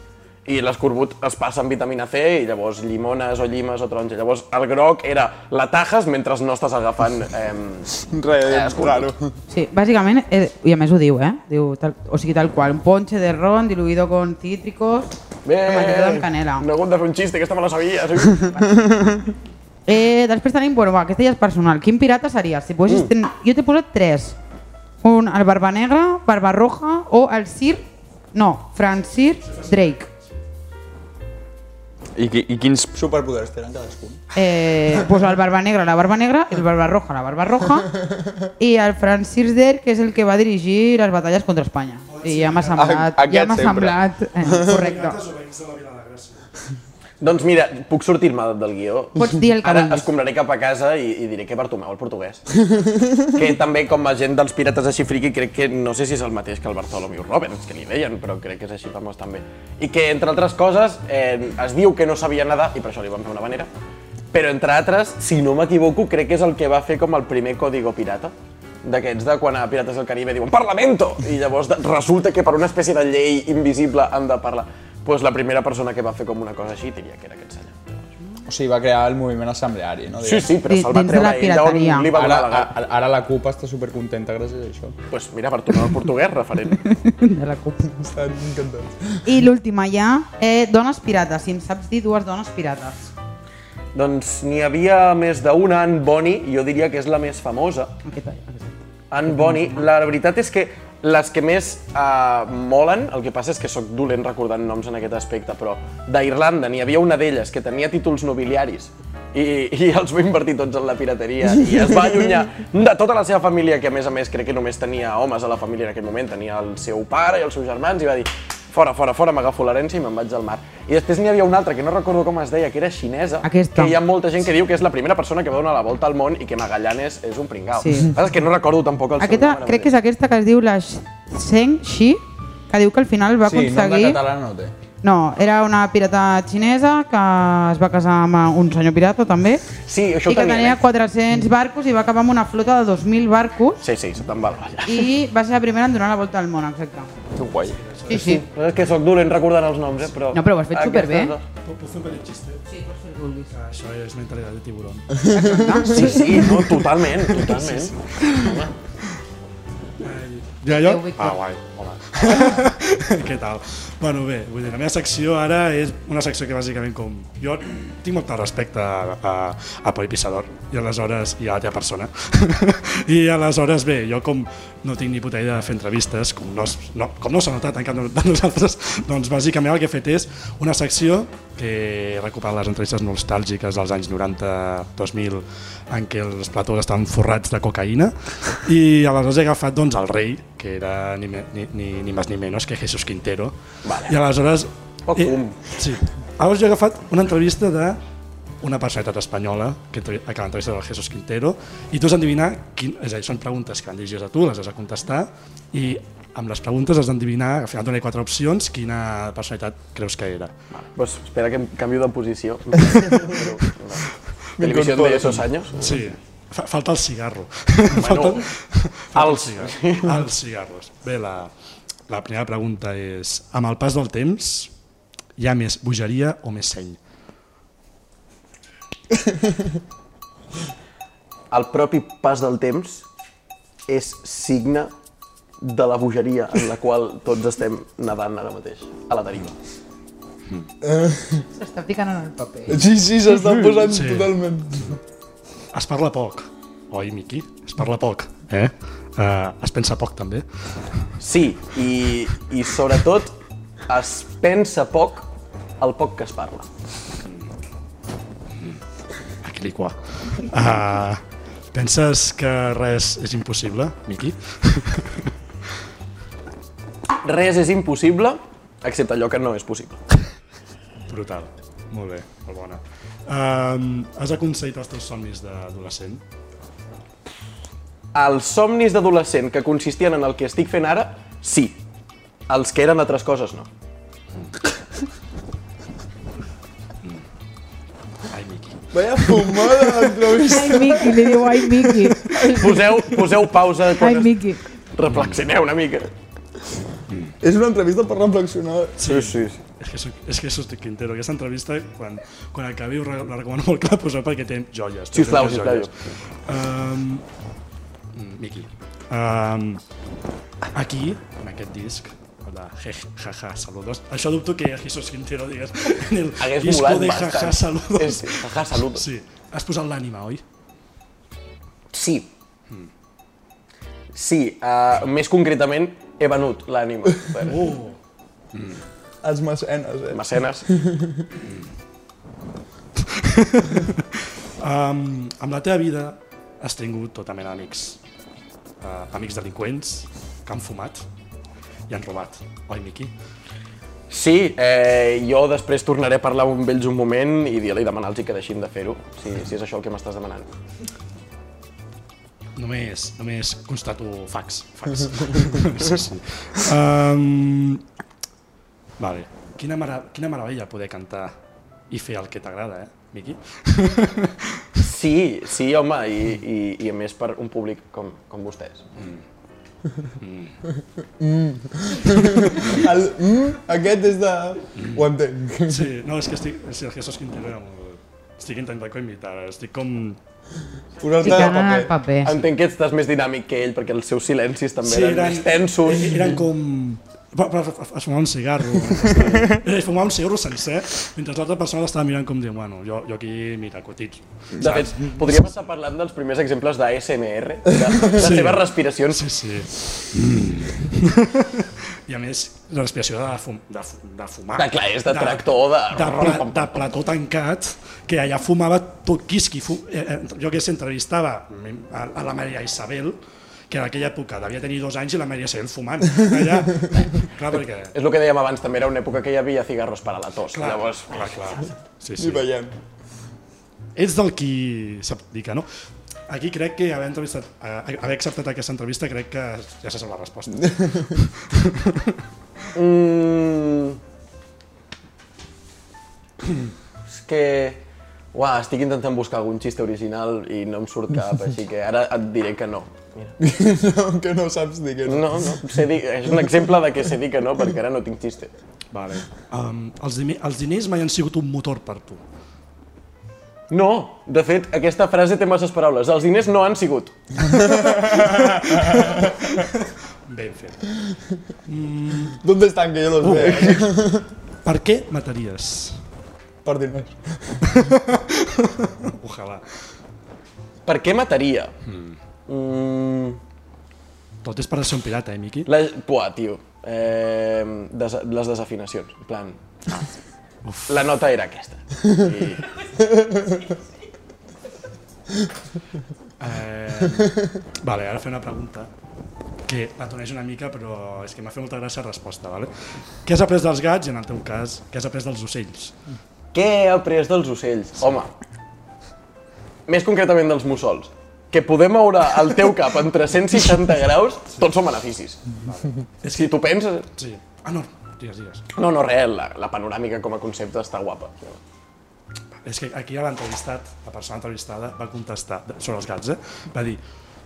I l'escorbut es passa amb vitamina C i llavors llimones o llimes o taronja. Llavors el groc era la tajes mentre no estàs agafant... Eh, Res, raro. Sí, bàsicament, eh, i a més ho diu, eh? Diu, tal, o sigui, tal qual, un ponche de ron diluido con cítricos, Bé, mantequilla amb canela. no he hagut de fer un xiste, aquesta me la sabia. Sí. Eh, després tenim, bueno, va, aquesta ja és personal. Quin pirata series? Si Mm. posis, ten... Jo t'he posat tres. Un, el Barba Negra, Barba Roja o el Sir... No, Francis Drake. I, qui- I quins superpoders tenen cadascun? Eh, pues el Barba Negra, la Barba Negra, el Barba Roja, la Barba Roja i el Francis Drake, que és el que va dirigir les batalles contra Espanya. I ja m'ha semblat, A- ja m'ha semblat eh, correcte. Doncs mira, puc sortir-me del guió? Pots dir el que Ara escombraré cap a casa i, i diré que Bartomeu el portuguès. que també, com a gent dels pirates així friqui, crec que no sé si és el mateix que el Bartholomew Roberts, que li deien, però crec que és així famós també. I que, entre altres coses, eh, es diu que no sabia nedar, i per això li van fer una vanera, però, entre altres, si no m'equivoco, crec que és el que va fer com el primer código pirata d'aquests de quan a Pirates del Caribe diuen Parlamento! I llavors resulta que per una espècie de llei invisible han de parlar. Doncs la primera persona que va fer com una cosa així diria que era aquest senyor. O sigui, va crear el moviment assembleari, no? Sí, sí, però se'l va la treure ell d'on li va Ara, donar la gana. a- ara la CUP està supercontenta gràcies a això. Pues mira, per tornar al portuguès, referent. De la CUP. Estan encantats. I l'última ja, eh, dones pirates. Si em saps dir dues dones pirates. doncs n'hi havia més d'una, Anne Bonny, jo diria que és la més famosa. Aquesta, aquesta. Anne Bonny, la veritat és que les que més uh, molen, el que passa és que sóc dolent recordant noms en aquest aspecte, però d'Irlanda n'hi havia una d'elles que tenia títols nobiliaris i, i els va invertir tots en la pirateria i es va allunyar de tota la seva família, que a més a més crec que només tenia homes a la família en aquell moment, tenia el seu pare i els seus germans i va dir fora, fora, fora, m'agafo l'herència i me'n vaig al mar. I després n'hi havia una altra que no recordo com es deia, que era xinesa, Aquesta. que hi ha molta gent que diu que és la primera persona que va donar la volta al món i que Magallanes és un pringau. Sí. El que passa és que no recordo tampoc el Aquesta, seu nom. crec que és aquesta que es diu la Zheng Shi, que diu que al final va Sí, nom de aconseguir... català no té. No, era una pirata xinesa que es va casar amb un senyor pirata també Sí, això i que tenia eh? 400 barcos i va acabar amb una flota de 2.000 barcos Sí, sí, se te'n va i va ser la primera en donar la volta al món, exacte. Que guai. Sí, sí. Però és que sóc dolent recordant els noms, eh? Però No, però ho has fet aquestes superbé. dos- Puc fer un petit xiste? Sí, pots fer el que vulguis. Que això és mentalitat de tiburón. Sí, sí, no, totalment, totalment. Ja jo? Adéu, Víctor. Ah, guai, hola. Què tal? Bueno, bé, vull dir, la meva secció ara és una secció que bàsicament com... Jo tinc molt de respecte a, a, a Poi Pissador i aleshores, i a la teva persona. I aleshores, bé, jo com no tinc ni puta idea de fer entrevistes, com no, no, com no s'ha notat en cap de nosaltres, doncs bàsicament el que he fet és una secció que he recuperat les entrevistes nostàlgiques dels anys 90-2000 en què els platós estaven forrats de cocaïna i aleshores he agafat doncs, el rei, que era ni, ni, ni, ni més ni menys que Jesús Quintero. Vale. I aleshores... Poc eh, sí. Aleshores jo he agafat una entrevista de una personalitat espanyola que, que l'entrevista del Jesús Quintero i tu has d'endevinar, és a dir, són preguntes que van dirigides a tu, les has de contestar i amb les preguntes has d'endevinar, al final donaré quatre opcions, quina personalitat creus que era. Pues espera que em canvio de posició. Televisió de esos años. Sí, fa, falta el cigarro. Bueno, falta els- cigarro. Els cigarros. Bé, la, la primera pregunta és, amb el pas del temps, hi ha més bogeria o més seny? el propi pas del temps és signe de la bogeria en la qual tots estem nedant ara mateix, a la deriva. S'està ficant en el paper. Sí, sí, s'està posant Sí. totalment. Es parla poc, oi, Miqui? Es parla poc, eh? Uh, es pensa poc, també. Sí, i, i sobretot es pensa poc el poc que es parla. Aquí li qua. Uh, penses que res és impossible, Miqui? Res és impossible, excepte allò que no és possible. Brutal. Molt bé, molt bona. Uh, has aconseguit els teus somnis d'adolescent? Els somnis d'adolescent que consistien en el que estic fent ara, sí. Els que eren altres coses, no. Ai, Miqui. Vaya fumada d'entrevista. Ai, Miqui, li diu ai, Miqui. Poseu, poseu pausa Ai, quan es... Miqui. reflexioneu una mica. És una entrevista per reflexionar. Sí, sí. sí. És que, soc, és que sos Quintero. Aquesta entrevista, quan, quan acabi, us re- la recomano molt que la poseu perquè té joies. té Sisplau, joies. sisplau. Um, mm, Miqui. Um, aquí, en aquest disc, je, jaja, saludos. Això dubto que Jesús Quintero digués en el Hagués disco molat de jaja, saludos. És, jaja, salut. Sí. Has posat l'ànima, oi? Sí. Sí, uh, més concretament he venut l'ànima per Oh! Els mecenes, eh? mecenes. Um, amb la teva vida has tingut tota mena d'amics. Uh, amics delinqüents que han fumat i han robat. Oi, Miqui? Sí, eh, jo després tornaré a parlar amb ells un moment i dir-li demanar-los que deixin de fer-ho, si, si és això el que m'estàs demanant. Només, només constato fax. fax. sí, sí. Um, vale. Quina, mara quina meravella poder cantar i fer el que t'agrada, eh, Miqui? Sí, sí, home, i, i, i a més per un públic com, com vostès. El mm, aquest és de... Ho entenc. Sí, no, és que estic... És que Jesús Quintero. Estic intentant com imitar, estic com... Posar-te el paper. paper. Entenc que estàs més dinàmic que ell, perquè els seus silencis també Sí, eren, més tensos. e- Eren com... Va, va, va, es fumava un cigarro. Eh, Es fumava un cigarro sencer, mentre l'altra persona l'estava mirant com dient, bueno, jo, jo aquí, mira, cotitzo. De fet, podríem estar parlant dels primers exemples d'ASMR, de les Sí. seves respiracions. Sí, sí. Mm. I a més, la respiració de, fum, de, de fumar. De clar, és de tractor, de... de, pla, de plató tancat, que allà fumava tot quisqui. Fu, eh, eh, jo que s'entrevistava a, a la Maria Isabel, que en aquella època devia tenir dos anys i la Maria Isabel fumant. Allà, clar, perquè... És el que dèiem abans, també era una època que hi havia cigarros per a la tos. Clar, Llavors, clar, clar. Sí, I sí. veiem. Ets del qui s'abdica, no? Aquí crec que haver, entrevistat, eh, haver acceptat aquesta entrevista crec que ja se sap la resposta. Mm... És que... Uah, estic intentant buscar algun xiste original i no em surt cap, així que ara et diré que no. Mira. no, que no saps dir que no. No, no, sé dir, és un exemple de que sé dir que no, perquè ara no tinc xiste. Vale. Um, els, dimi- els diners mai han sigut un motor per tu. No, de fet, aquesta frase té masses paraules. Els diners no han sigut. Ben fet. ¿Dónde están que yo los veo? Per què mataries? Per diners. Ojalà. Per què mataria? Mm, Tot és per ser un pirata, eh, Miqui? la, buah, tio. Eh, des, les desafinacions. En plan, la nota era aquesta. I, Eh, vale, ara fer una pregunta que la coneix una mica, però és que m'ha fet molta gràcia la resposta. Vale? Què has après dels gats i, en el teu cas, què has après dels ocells? Què he après dels ocells? Home, més concretament dels mussols. Que poder moure el teu cap en 360 graus, tots són beneficis. Si tu penses... Sí. Ah, no, digues, digues. No, no, res, la, la panoràmica com a concepte està guapa. És que aquí a l'entrevistat, la persona entrevistada va contestar sobre els gats, eh? Va dir,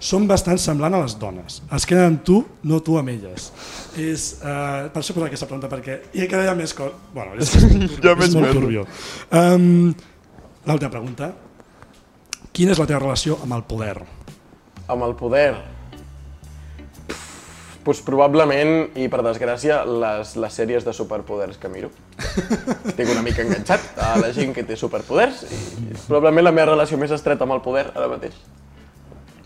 són bastant semblant a les dones. Es queden amb tu, no tu amb elles. És, uh, per això posa aquesta pregunta, perquè i hi ha més coses... Bueno, és, és molt turbio. Hi ha més és molt turbio. Um, L'última pregunta. Quina és la teva relació amb el poder? Amb el poder... Pues probablement, i per desgràcia, les, les sèries de superpoders que miro. Estic una mica enganxat a la gent que té superpoders i és probablement la meva relació més estreta amb el poder ara mateix.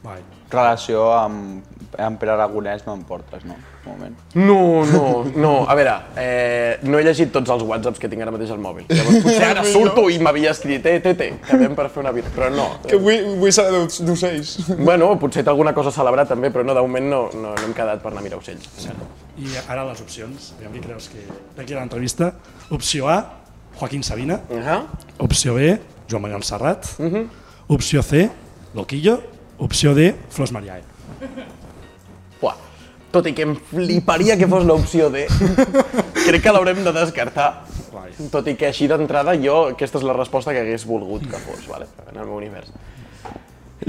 Vai. Relació amb, amb Pere Aragonès no em portes, no? Moment. No, no, no. A veure, eh, no he llegit tots els whatsapps que tinc ara mateix al mòbil. Llavors potser ara surto i m'havia escrit, eh, té, té, quedem per fer una vida, però no. Que vull, vull saber d'oc- d'ocells. Bueno, potser té alguna cosa a celebrar també, però no, de moment no, no, no hem quedat per anar a mirar ocells. I ara les opcions. Aviam qui creus que... D'aquí a l'entrevista. Opció A, Joaquín Sabina. Uh -huh. Opció B, Joan Manuel Serrat. Opció C, Loquillo. Opció D, Flors Mariae. Buah, tot i que em fliparia que fos l'opció D, crec que l'haurem de descartar. Guai. Tot i que així d'entrada jo, aquesta és la resposta que hagués volgut que fos, vale? en el meu univers.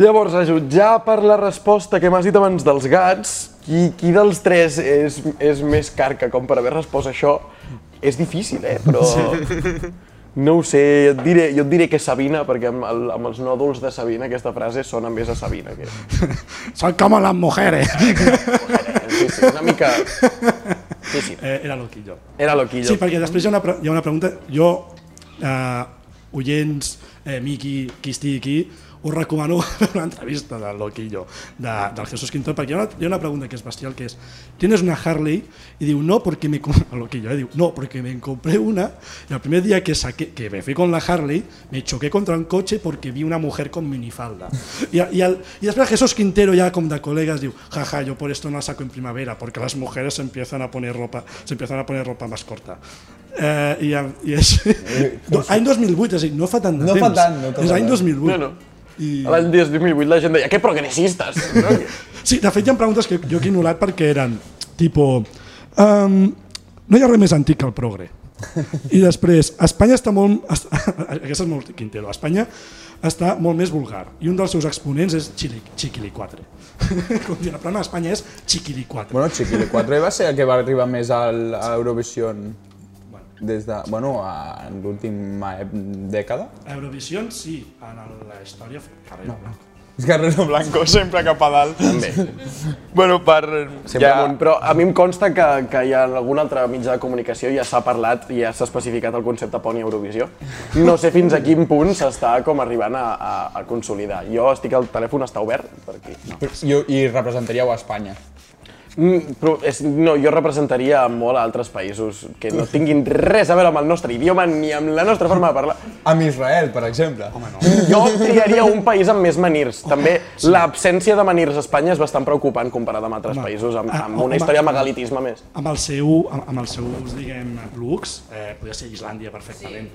Llavors, a jutjar per la resposta que m'has dit abans dels gats, qui, qui dels tres és, és més carca com per haver respost això? És difícil, eh? Però... No ho sé, jo et diré, jo et diré que Sabina, perquè amb, el, amb els nòduls de Sabina aquesta frase sona més a Sabina. Que... Son como las mujeres. Sí, sí, una mica... Sí, sí, Eh, era Loquillo. era loquillo. Sí, perquè després hi ha una, hi ha una pregunta. Jo, eh, oients eh, Miki, qui estigui aquí, us recomano una entrevista del Loquillo, de, del Jesús Quintón, perquè hi ha, una, hi ha una pregunta que és bestial, que és, ¿tienes una Harley? Y diu, no, porque me... El Loquillo, eh, diu, no, porque me compré una, y el primer día que, saqué, que me fui con la Harley, me choqué contra un coche porque vi una mujer con minifalda. Y, y, el, y després Jesús Quintero ya como de colegas diu, jaja, yo por esto no la saco en primavera, porque las mujeres se empiezan a poner ropa, se empiezan a poner ropa más corta. Eh, i, i és... Do, any 2008, és a dir, no fa tant de No temps. fa tant, no fa és any tant. 2008. No, no. I... L'any 2008 la gent deia, que progressistes! No? Sí, de fet hi ha preguntes que jo he ignorat perquè eren tipo um, no hi ha res més antic que el progre i després, Espanya està molt est- aquesta és molt Quintero Espanya està molt més vulgar i un dels seus exponents és Chili, Chiquilicuatre com dir, la paraula d'Espanya és Chiquilicuatre Bueno, Chiquili 4 va ser el que va arribar més al, a Eurovision des de, bueno, a, en l'última dècada. Eurovisió sí, en la història Carrera Blanca És Guerrero Blanco, sempre cap a dalt. També. bueno, per... Sempre ja... amunt. Però a mi em consta que, que hi ha algun altre mitjà de comunicació ja s'ha parlat i ja s'ha especificat el concepte poni Eurovisió. No sé fins a quin punt s'està com arribant a, a, a consolidar. Jo estic al telèfon, està obert per aquí. No. I, I representaríeu a Espanya. Mm, però és, no, jo representaria molt a altres països que no tinguin res a veure amb el nostre idioma ni amb la nostra forma de parlar. Amb Israel, per exemple. Home, no. Jo triaria un país amb més manirs. També l'absència de manirs a Espanya és bastant preocupant comparat amb altres Home. països, amb, Ah, amb home. una història megalitisme més. amb el seu, amb, amb els seus diguem, looks eh, podria ser Islàndia perfectament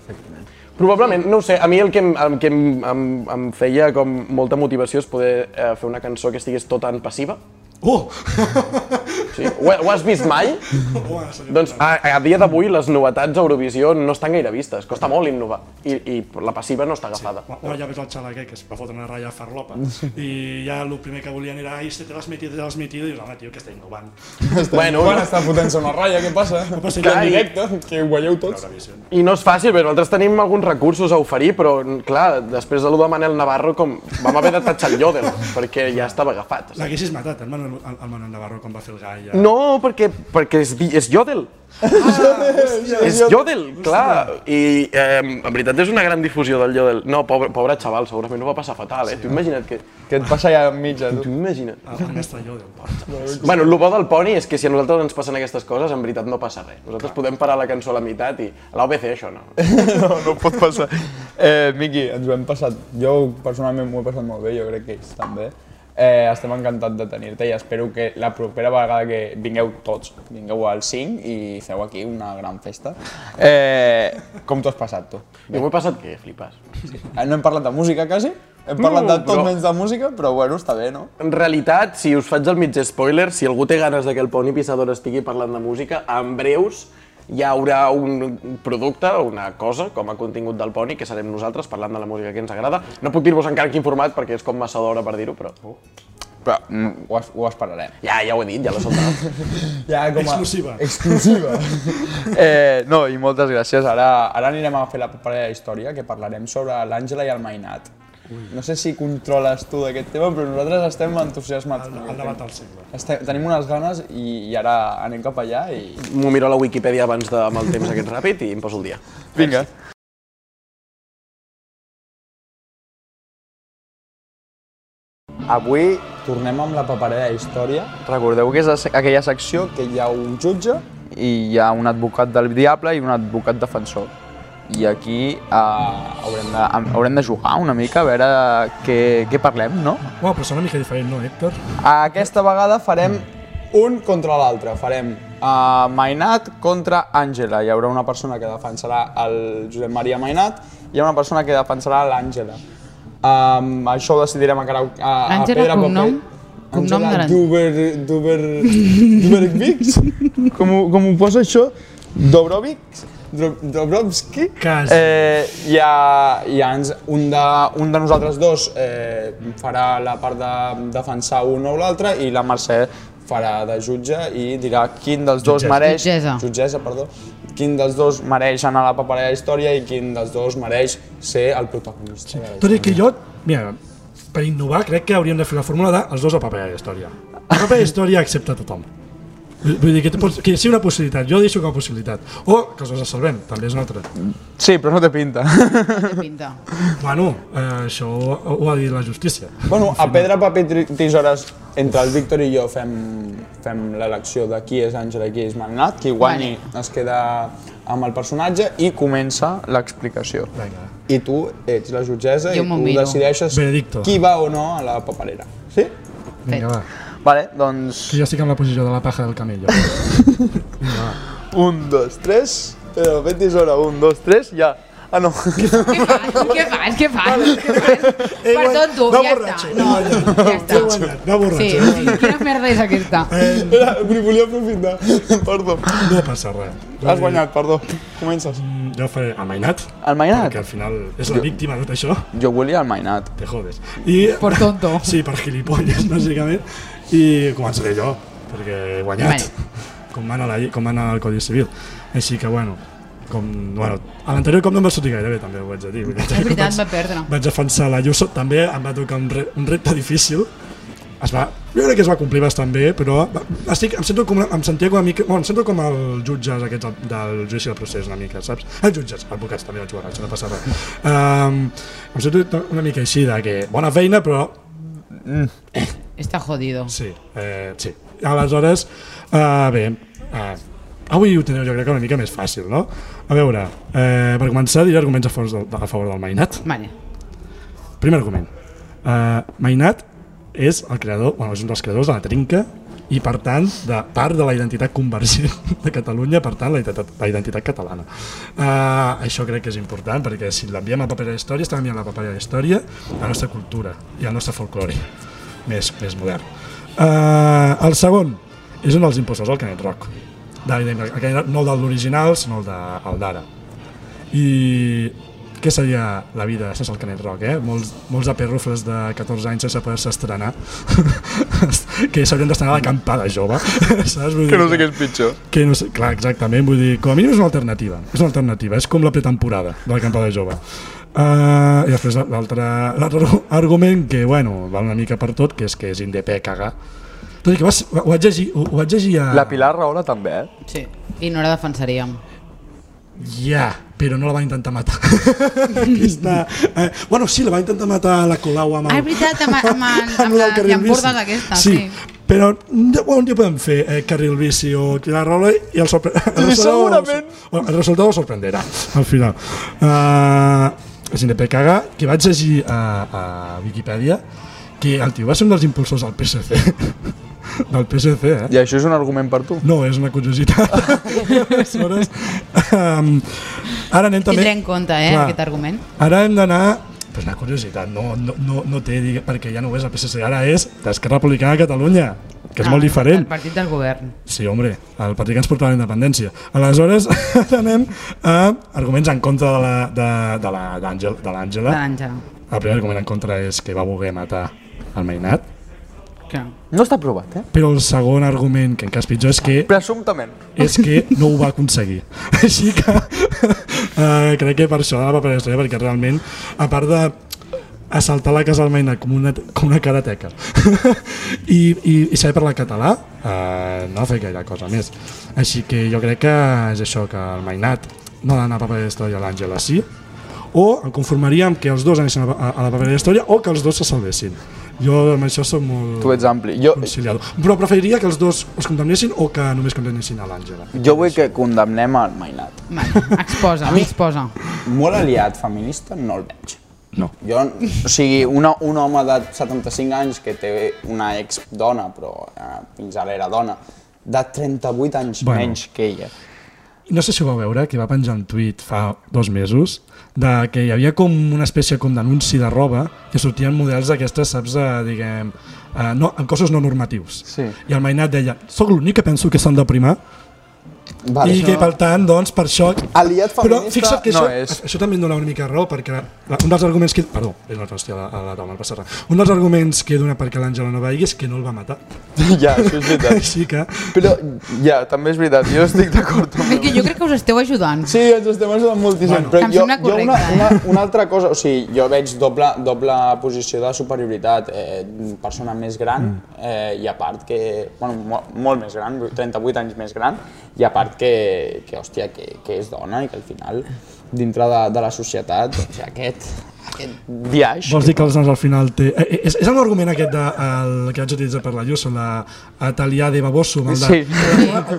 Probablement, no ho sé, a mi el que, em, el que em, em, em feia com molta motivació és poder eh, fer una cançó que estigués tota en passiva. Oh! Sí? Ho, ho has vist mai? oh. Doncs a, a dia d'avui les novetats a Eurovisió no estan gaire vistes, costa molt innovar i, i la passiva no està agafada. O ja ves el xaval aquell que es va fotre una ratlla a farlopa i ja el primer que volien era ai, este te l'has metido, te l'has metido, i dius, home, tio, que està innovant. Bueno, Quan no, està fotent-se una ratlla, què passa? passa Que res. en directe, que ho veieu tots. I no és fàcil, però nosaltres tenim alguns recursos a oferir, però clar, després de lo de Manel Navarro com vam haver de tatxar el Yodel, perquè ja estava agafat. L'haguessis matat, el Manuel, el, el Manuel Navarro, quan va fer el gall. Ja. No, perquè, perquè és, és Yodel. és Yodel, clar. I eh, en veritat és una gran difusió del Yodel. No, pobre, pobre xaval, segurament ho va passar fatal, eh? Tu imagina't que... Que et passa ja enmig, Tu tu. imagina't. El mestre Yodel. Bueno, el bo del poni és que si a nosaltres ens passen aquestes coses, en veritat no passa res. Nosaltres podem parar la cançó a la meitat i a l'OBC això no. no, no pot passar. Eh, Miqui, ens ho hem passat, jo personalment m'ho he passat molt bé, jo crec que ells també. Eh, estem encantats de tenir-te i espero que la propera vegada que vingueu tots, vingueu al 5 i feu aquí una gran festa. Eh, com t'ho has passat, tu? Jo m'ho he passat que flipes. Eh, No hem parlat de música, quasi? Hem parlat No, de tot però- menys de música, però bueno, està bé, no? En realitat, si us faig el mig spoiler, si algú té ganes de que el Poni Pissador estigui parlant de música, en breus hi haurà un producte, una cosa, com a contingut del Poni, que serem nosaltres parlant de la música que ens agrada. No puc dir-vos encara en quin format, perquè és com massa d'hora per dir-ho, però... Però mm, ho, es- ho esperarem. Ja, ja ho he dit, ja l'he soltat. Ja, com a... Exclusiva. Exclusiva. eh, no, i moltes gràcies. Ara, ara anirem a fer la propera història, que parlarem sobre l'Àngela i el Mainat. No sé si controles tu d'aquest tema, però nosaltres estem entusiasmats. El, el debat del segle. Estem, tenim unes ganes i, i ara anem cap allà i... M'ho miro a la Wikipedia abans de, amb el temps aquest ràpid i em poso el dia. Vinga. Avui tornem amb la paperera de història. Recordeu que és aquella secció que hi ha un jutge i hi ha un advocat del diable i un advocat defensor. I aquí eh, haurem, de, haurem de jugar una mica, a veure què, què parlem, no? Uau, però és una mica diferent, no, Héctor? Aquesta vegada farem un contra l'altre. Farem uh, Mainat contra Àngela. Hi haurà una persona que defensarà el Josep Maria Mainat i hi ha una persona que defensarà l'Àngela. Um, això ho decidirem encara a, a Àngela, pedra, cognom? paper... Cognom de Duber... Duber... Com, ho- com ho posa això? Dobrovic? Dobrovski? Quasi. Eh, ha, hi ha ens- un, de, un de nosaltres dos eh, farà la part de defensar un o l'altre i la Mercè farà de jutge i dirà quin dels dos Jutgessa. mereix... Jutgessa. Jutgessa, perdó. Quin dels dos mereix anar a la paperera de història i quin dels dos mereix ser el protagonista. la Tot i que jo, mira, per innovar crec que hauríem de fer la fórmula de els dos a paper de història. A paper de història accepta tothom. Vull dir que, que sigui una possibilitat, jo deixo com a possibilitat. O que els dos es salvem, també és una altra. Sí, però no té pinta. Té pinta. Bueno, eh, això ho, ho ha dit la justícia. bueno, a pedra, paper, tisores, entre el Víctor i jo fem, fem l'elecció de qui és Àngela i qui és Magnat, qui guanyi es queda amb el personatge i comença l'explicació. I tu ets la jutgessa Jo i tu miro. decideixes Veredicto. qui va o no a la paperera. Sí? Vinga, va. Vale, doncs... Que jo estic en la posició de la paja del camello. Vinga, va. Un, dos, tres... Pedra, paper, tisora, un, dos, tres, ja. Ah, no. Què fas? Què fas? Què fas? Què fas? Per tot tu, va ja borratxo, està. No, ja He està. guanyat, va borratxo. Sí, guanyat. quina merda és aquesta? Era, m'hi volia aprofitar. Perdó. No passa res. Has guanyat, perdó. Comences. Mm, Jo faré el Mainat, El Mainat? que al final és la víctima de tot això. Jo volia el Mainat. Te jodes. I, Por tonto. Sí, per gilipolles, bàsicament. I començaré jo, perquè he guanyat. Com mana, la, com mana el Codi Civil. Així que, bueno, com, bueno, a l'anterior com no em va sortir gaire bé, també ho haig de dir. Vull dir, És veritat, vaig- va perdre. Vaig defensar l'Ayuso, també em va tocar un, re, un repte difícil. Es va, jo crec que es va complir bastant bé, però va- estic, em, sento com, em sentia com una mica... Bueno, em sento com els jutges aquests del, del judici del procés una mica, saps? Els jutges, advocats també vaig jugar, això no passa res. Um, em sento una mica així de que bona feina, però Està jodido. Sí, eh, sí. Aleshores, uh, bé, uh, avui ho teniu jo crec que una mica més fàcil, no? A veure, eh, per començar diré arguments a favor del, a favor del Mainat. Vale. Primer argument. Uh, Mainat és el creador, bueno, és un dels creadors de la trinca i per tant de part de la identitat convergent de Catalunya, per tant la identitat, la identitat catalana. Uh, això crec que és important perquè si l'enviem a paper de història estem enviant a paper de història la nostra cultura i el nostre folklore més, més modern. Uh, el segon és un dels impulsors del Canet Rock. De, de, Canet, no el de l'original, sinó el de- el d'ara. I què seria la vida sense el Canet Rock, eh? Molts, molts aperrufles de 14 anys sense poder-se estrenar, que s'haurien d'estrenar a l'acampada jove, saps? Vull dir Que no sé què és pitjor. que no sé, clar, exactament, vull dir, com a mínim és una alternativa, és una alternativa, és com la pretemporada de l'acampada jove. Uh, I després l'altre argument que, bueno, va una mica per tot, que és que és indepè cagar. Tot i que vas, ho, vaig llegir, ho, ho vaig llegir a... La Pilar Rahola també, eh? Sí. I no la defensaríem. Ja, però no la va intentar matar. Aquesta, eh, bueno, sí, la va intentar matar la Colau amb el... Ah, és veritat, amb, amb, amb, amb lo la bici. d'aquesta, sí. sí. Però un dia, un dia podem fer eh, carril bici o tirar rola i el, sorpre... el, resultado- segurament. el resultat el sorprenderà al final. Uh, és indepè caga, que vaig llegir a, a Wikipedia que el tio va ser un dels impulsors del PSC. del PSC, eh? I això és un argument per tu? No, és una curiositat. Aleshores, um, ara anem també... Tindré en compte, eh, Clar. aquest argument. Ara hem d'anar pues una curiositat, no, no, no, no té, digue- perquè ja no ho és el PSC, ara és d'Esquerra Republicana de Catalunya, que és Ah, molt diferent. El partit del govern. Sí, home, el partit que ens porta a la independència. Aleshores, anem a arguments en contra de la- de- de l'Àngela. l'Àngela. El primer argument en contra és que va voler matar el Mainat, Clar. No està provat, eh? però el segon argument, que encara és pitjor, és que Presumptament. és que no ho va aconseguir. Així que uh, crec que per això la paper història, perquè realment, a part de assaltar la casa del Mainat com una, com una karateca I, i, i saber parlar català, uh, no ha fet gaire cosa més. Així que jo crec que és això, que el Mainat no ha d'anar a paper història l'Àngela sí, o em conformaria amb que els dos anessin a, a, a la paper història o que els dos se salvessin. Jo amb això som molt Tu ets ampli. Jo, conciliador. Però preferiria que els dos els condemnessin o que només condemnessin a l'Àngela. jo vull que condemnem el Mainat. Exposa, exposa. Molt aliat feminista no el veig. No. Jo, o sigui, una, un home de 75 anys que té una ex dona, però eh, fins ara era dona, de 38 anys Bueno. menys que ella. No sé si ho vau veure, que va penjar un tuit fa dos mesos de que hi havia com una espècie com d'anunci de roba que sortien models d'aquestes, saps, de, diguem, eh, no, amb cossos no normatius. Sí. I el Mainat deia, sóc l'únic que penso que s'han de primar Vale, i que per tant, doncs, per això... Aliat Però feminista fixa't que no això, és. això també em dona una mica raó, perquè la, un dels arguments que... Perdó, és una hòstia a la, a la taula, no passa res. Un dels arguments que dona perquè l'Àngela no vegi és que no el va matar. Ja, això és veritat. Així que... Però, ja, també és veritat, jo estic d'acord amb que jo crec que us esteu ajudant. Sí, ens estem ajudant moltíssim, Bueno. però Em jo, sembla jo una, correcte, una, eh? una altra cosa, o sigui, jo veig doble, doble posició de superioritat, eh, persona més gran, eh, i a part que, bueno, molt, molt més gran, 38 anys més gran, i a part que, que hòstia, que, que és dona i que al final, dintre de, de la societat, doncs aquest, aquest viatge... Vols dir que els nens al final té... Eh, eh, és, és un argument aquest de, el, que vaig utilitzar per la Lluça, la Atalià de Babosso, amb el de... Sí.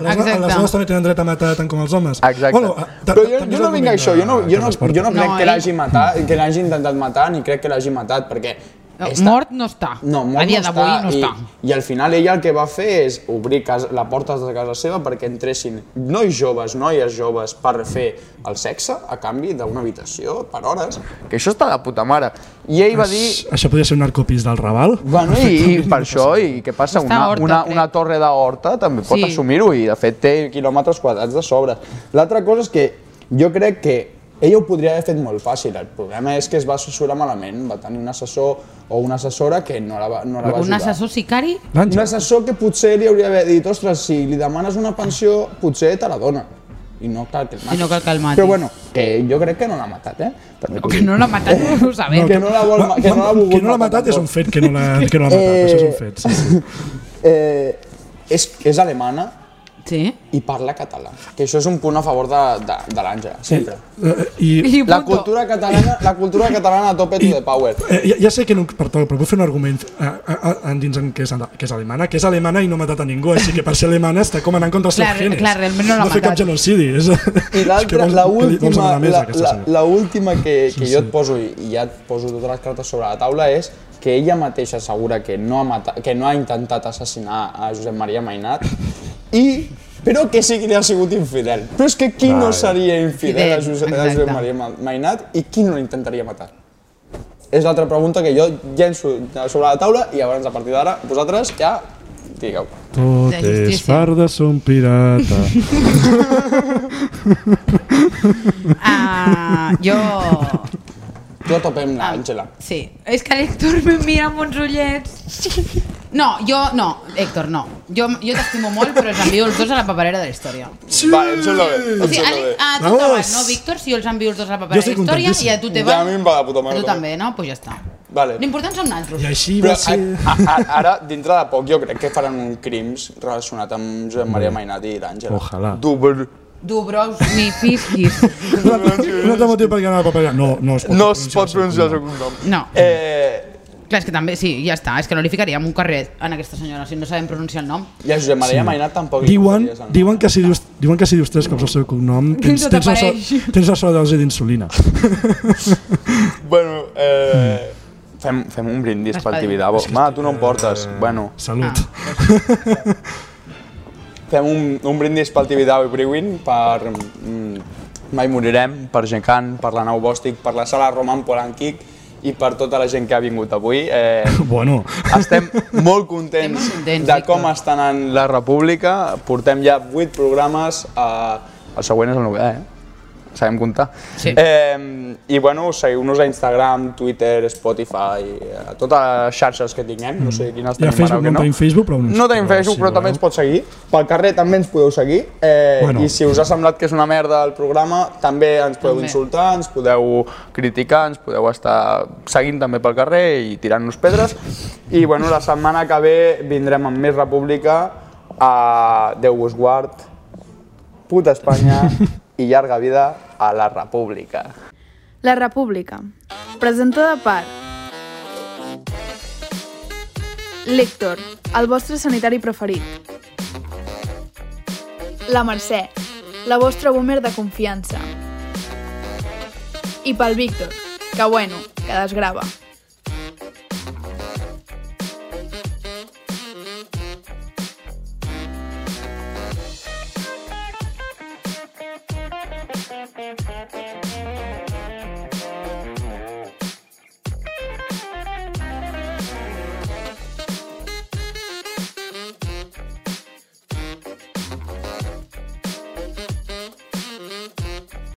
Les, les dones també tenen dret a matar tant com els homes. Exacte. Bueno, eh, ta- Però jo, jo no vinc a això, jo no, jo no, jo no crec No, que l'hagi matat, que l'hagi intentat matar, ni crec que l'hagi matat, perquè... No, està- Mort no està. No, mort a dia no d'avui està, no i, està. I al final ella el que va fer és obrir casa, la porta de casa seva perquè entressin nois joves, noies joves, per fer el sexe a canvi d'una habitació per hores. Que això està de puta mare. I ell va dir... Això- podria ser un narcopís del Raval? Bueno, i, i per això, i què passa? Està Una, Horta, una, crec. una torre d'horta també pot Sí. assumir-ho i de fet té quilòmetres quadrats de sobre. L'altra cosa és que jo crec que ella ho podria haver fet molt fàcil, el problema és que es va assessorar malament, va tenir un assessor o una assessora que no la va, no la va Un ajudar. assessor sicari? Un assessor que potser li hauria d'haver dit, ostres, si li demanes una pensió, potser te la dona. I no cal que el matis. I no cal que el matis. Però bueno, que jo crec que no l'ha matat, eh? També Que no l'ha matat, no ho sabem. que no la vol, ma- que no l'ha volgut que no l'ha matat és un fet que no l'ha que no l'ha matat, Eh, això és un fet. Sí, sí. Eh, és, és alemana Sí? i parla català, que això és un punt a favor de, de, de l'Àngela, sempre. Eh, I I La cultura catalana, la cultura catalana a tope to the power. eh, ja, ja sé que no, perdó, però vull fer un argument eh, eh, endins en que és, que és alemana, que és alemana i no ha matat a ningú, així que per ser alemana està com anant contra els seus genes. clar, realment no l'ha No fer cap matat. genocidi. És, I és que l'altra, vols- la la, la, última que, que Sí, jo sí. et poso, i i ja et poso totes les cartes sobre la taula, és que ella mateixa assegura que no ha, matat, que no ha intentat assassinar a Josep Maria Mainat, i, però que sí que li ha sigut infidel. Però és que qui no seria infidel a Josep, a. Josep Maria Ma- Mainat i qui no l'intentaria matar? És l'altra pregunta que jo llenço sobre la taula i llavors a partir d'ara vosaltres ja digueu. Tot és far de son pirata. Ah, jo... Tu a tope amb l'Àngela. Sí, és que l'Héctor me mira amb uns ullets. No, jo no, Héctor, no. Jo, jo t'estimo molt, però els envio els dos a la paperera de la història. Sí. Vale, em sembla bé. Em O sigui, a, sembla bé. a tu Vamos. te va, no, Víctor? Si jo els envio els dos a la paperera de la història i a tu te Ja, va... a mi em va de puta A mare. tu també, no? Doncs pues ja està. Vale. L'important són naltros. I així Però va ser... a, a, ara, dintre de poc, jo crec que faran un crims relacionat amb Josep Maria Mainat i l'Àngela. Ojalà. Dubl. Dubrovs ni fisquis. Un altre, un altre motiu per a la paperera. No, no es pot No es pot pronunciar el seu cognom. No. Eh, Clar, és que també, sí, ja està. És que no li ficaríem un carret a aquesta senyora si no sabem pronunciar el nom. I a Josep Maria Mainat tampoc Diuen, diuen, que si dius, diuen que si dius tres cops el seu cognom tens, No tens, la, so, tens la sobredosi d'insulina. Bueno, eh, fem, fem un brindis pel. Tibidabo. Ma, tu no em portes. Bueno, Salut. Ah. fem un, un brindis pel Tibidabo i Brewin per mm, Mai morirem, per Gecan, per la Nau Bòstic, per la sala Roman Polanquic i per tota la gent que ha vingut avui. Eh, Bueno, Estem molt contents Estem molt contents, de com està anant la República. Portem ja 8 programes. Eh, el següent és el novè, eh? Sabem comptar. Sí. Eh, I bueno, seguiu-nos a Instagram, Twitter, Spotify, a totes les xarxes que tinguem. No sé quines Ja tenim Facebook ara o no no. tenim Facebook, però ens- No tenim però Facebook, si però també ens pot seguir. Pel carrer també ens podeu seguir. Eh, Bueno. I si us ha semblat que és una merda el programa, també ens podeu També. insultar, ens podeu criticar, ens podeu estar seguint també pel carrer i tirant-nos pedres. I bueno, la setmana que ve vindrem amb més República. A Déu us guard, puta Espanya i llarga vida a la República. La República. Presentada per L'Héctor, el vostre sanitari preferit. La Mercè, la vostra boomer de confiança. I pel Víctor, que bueno, que desgrava.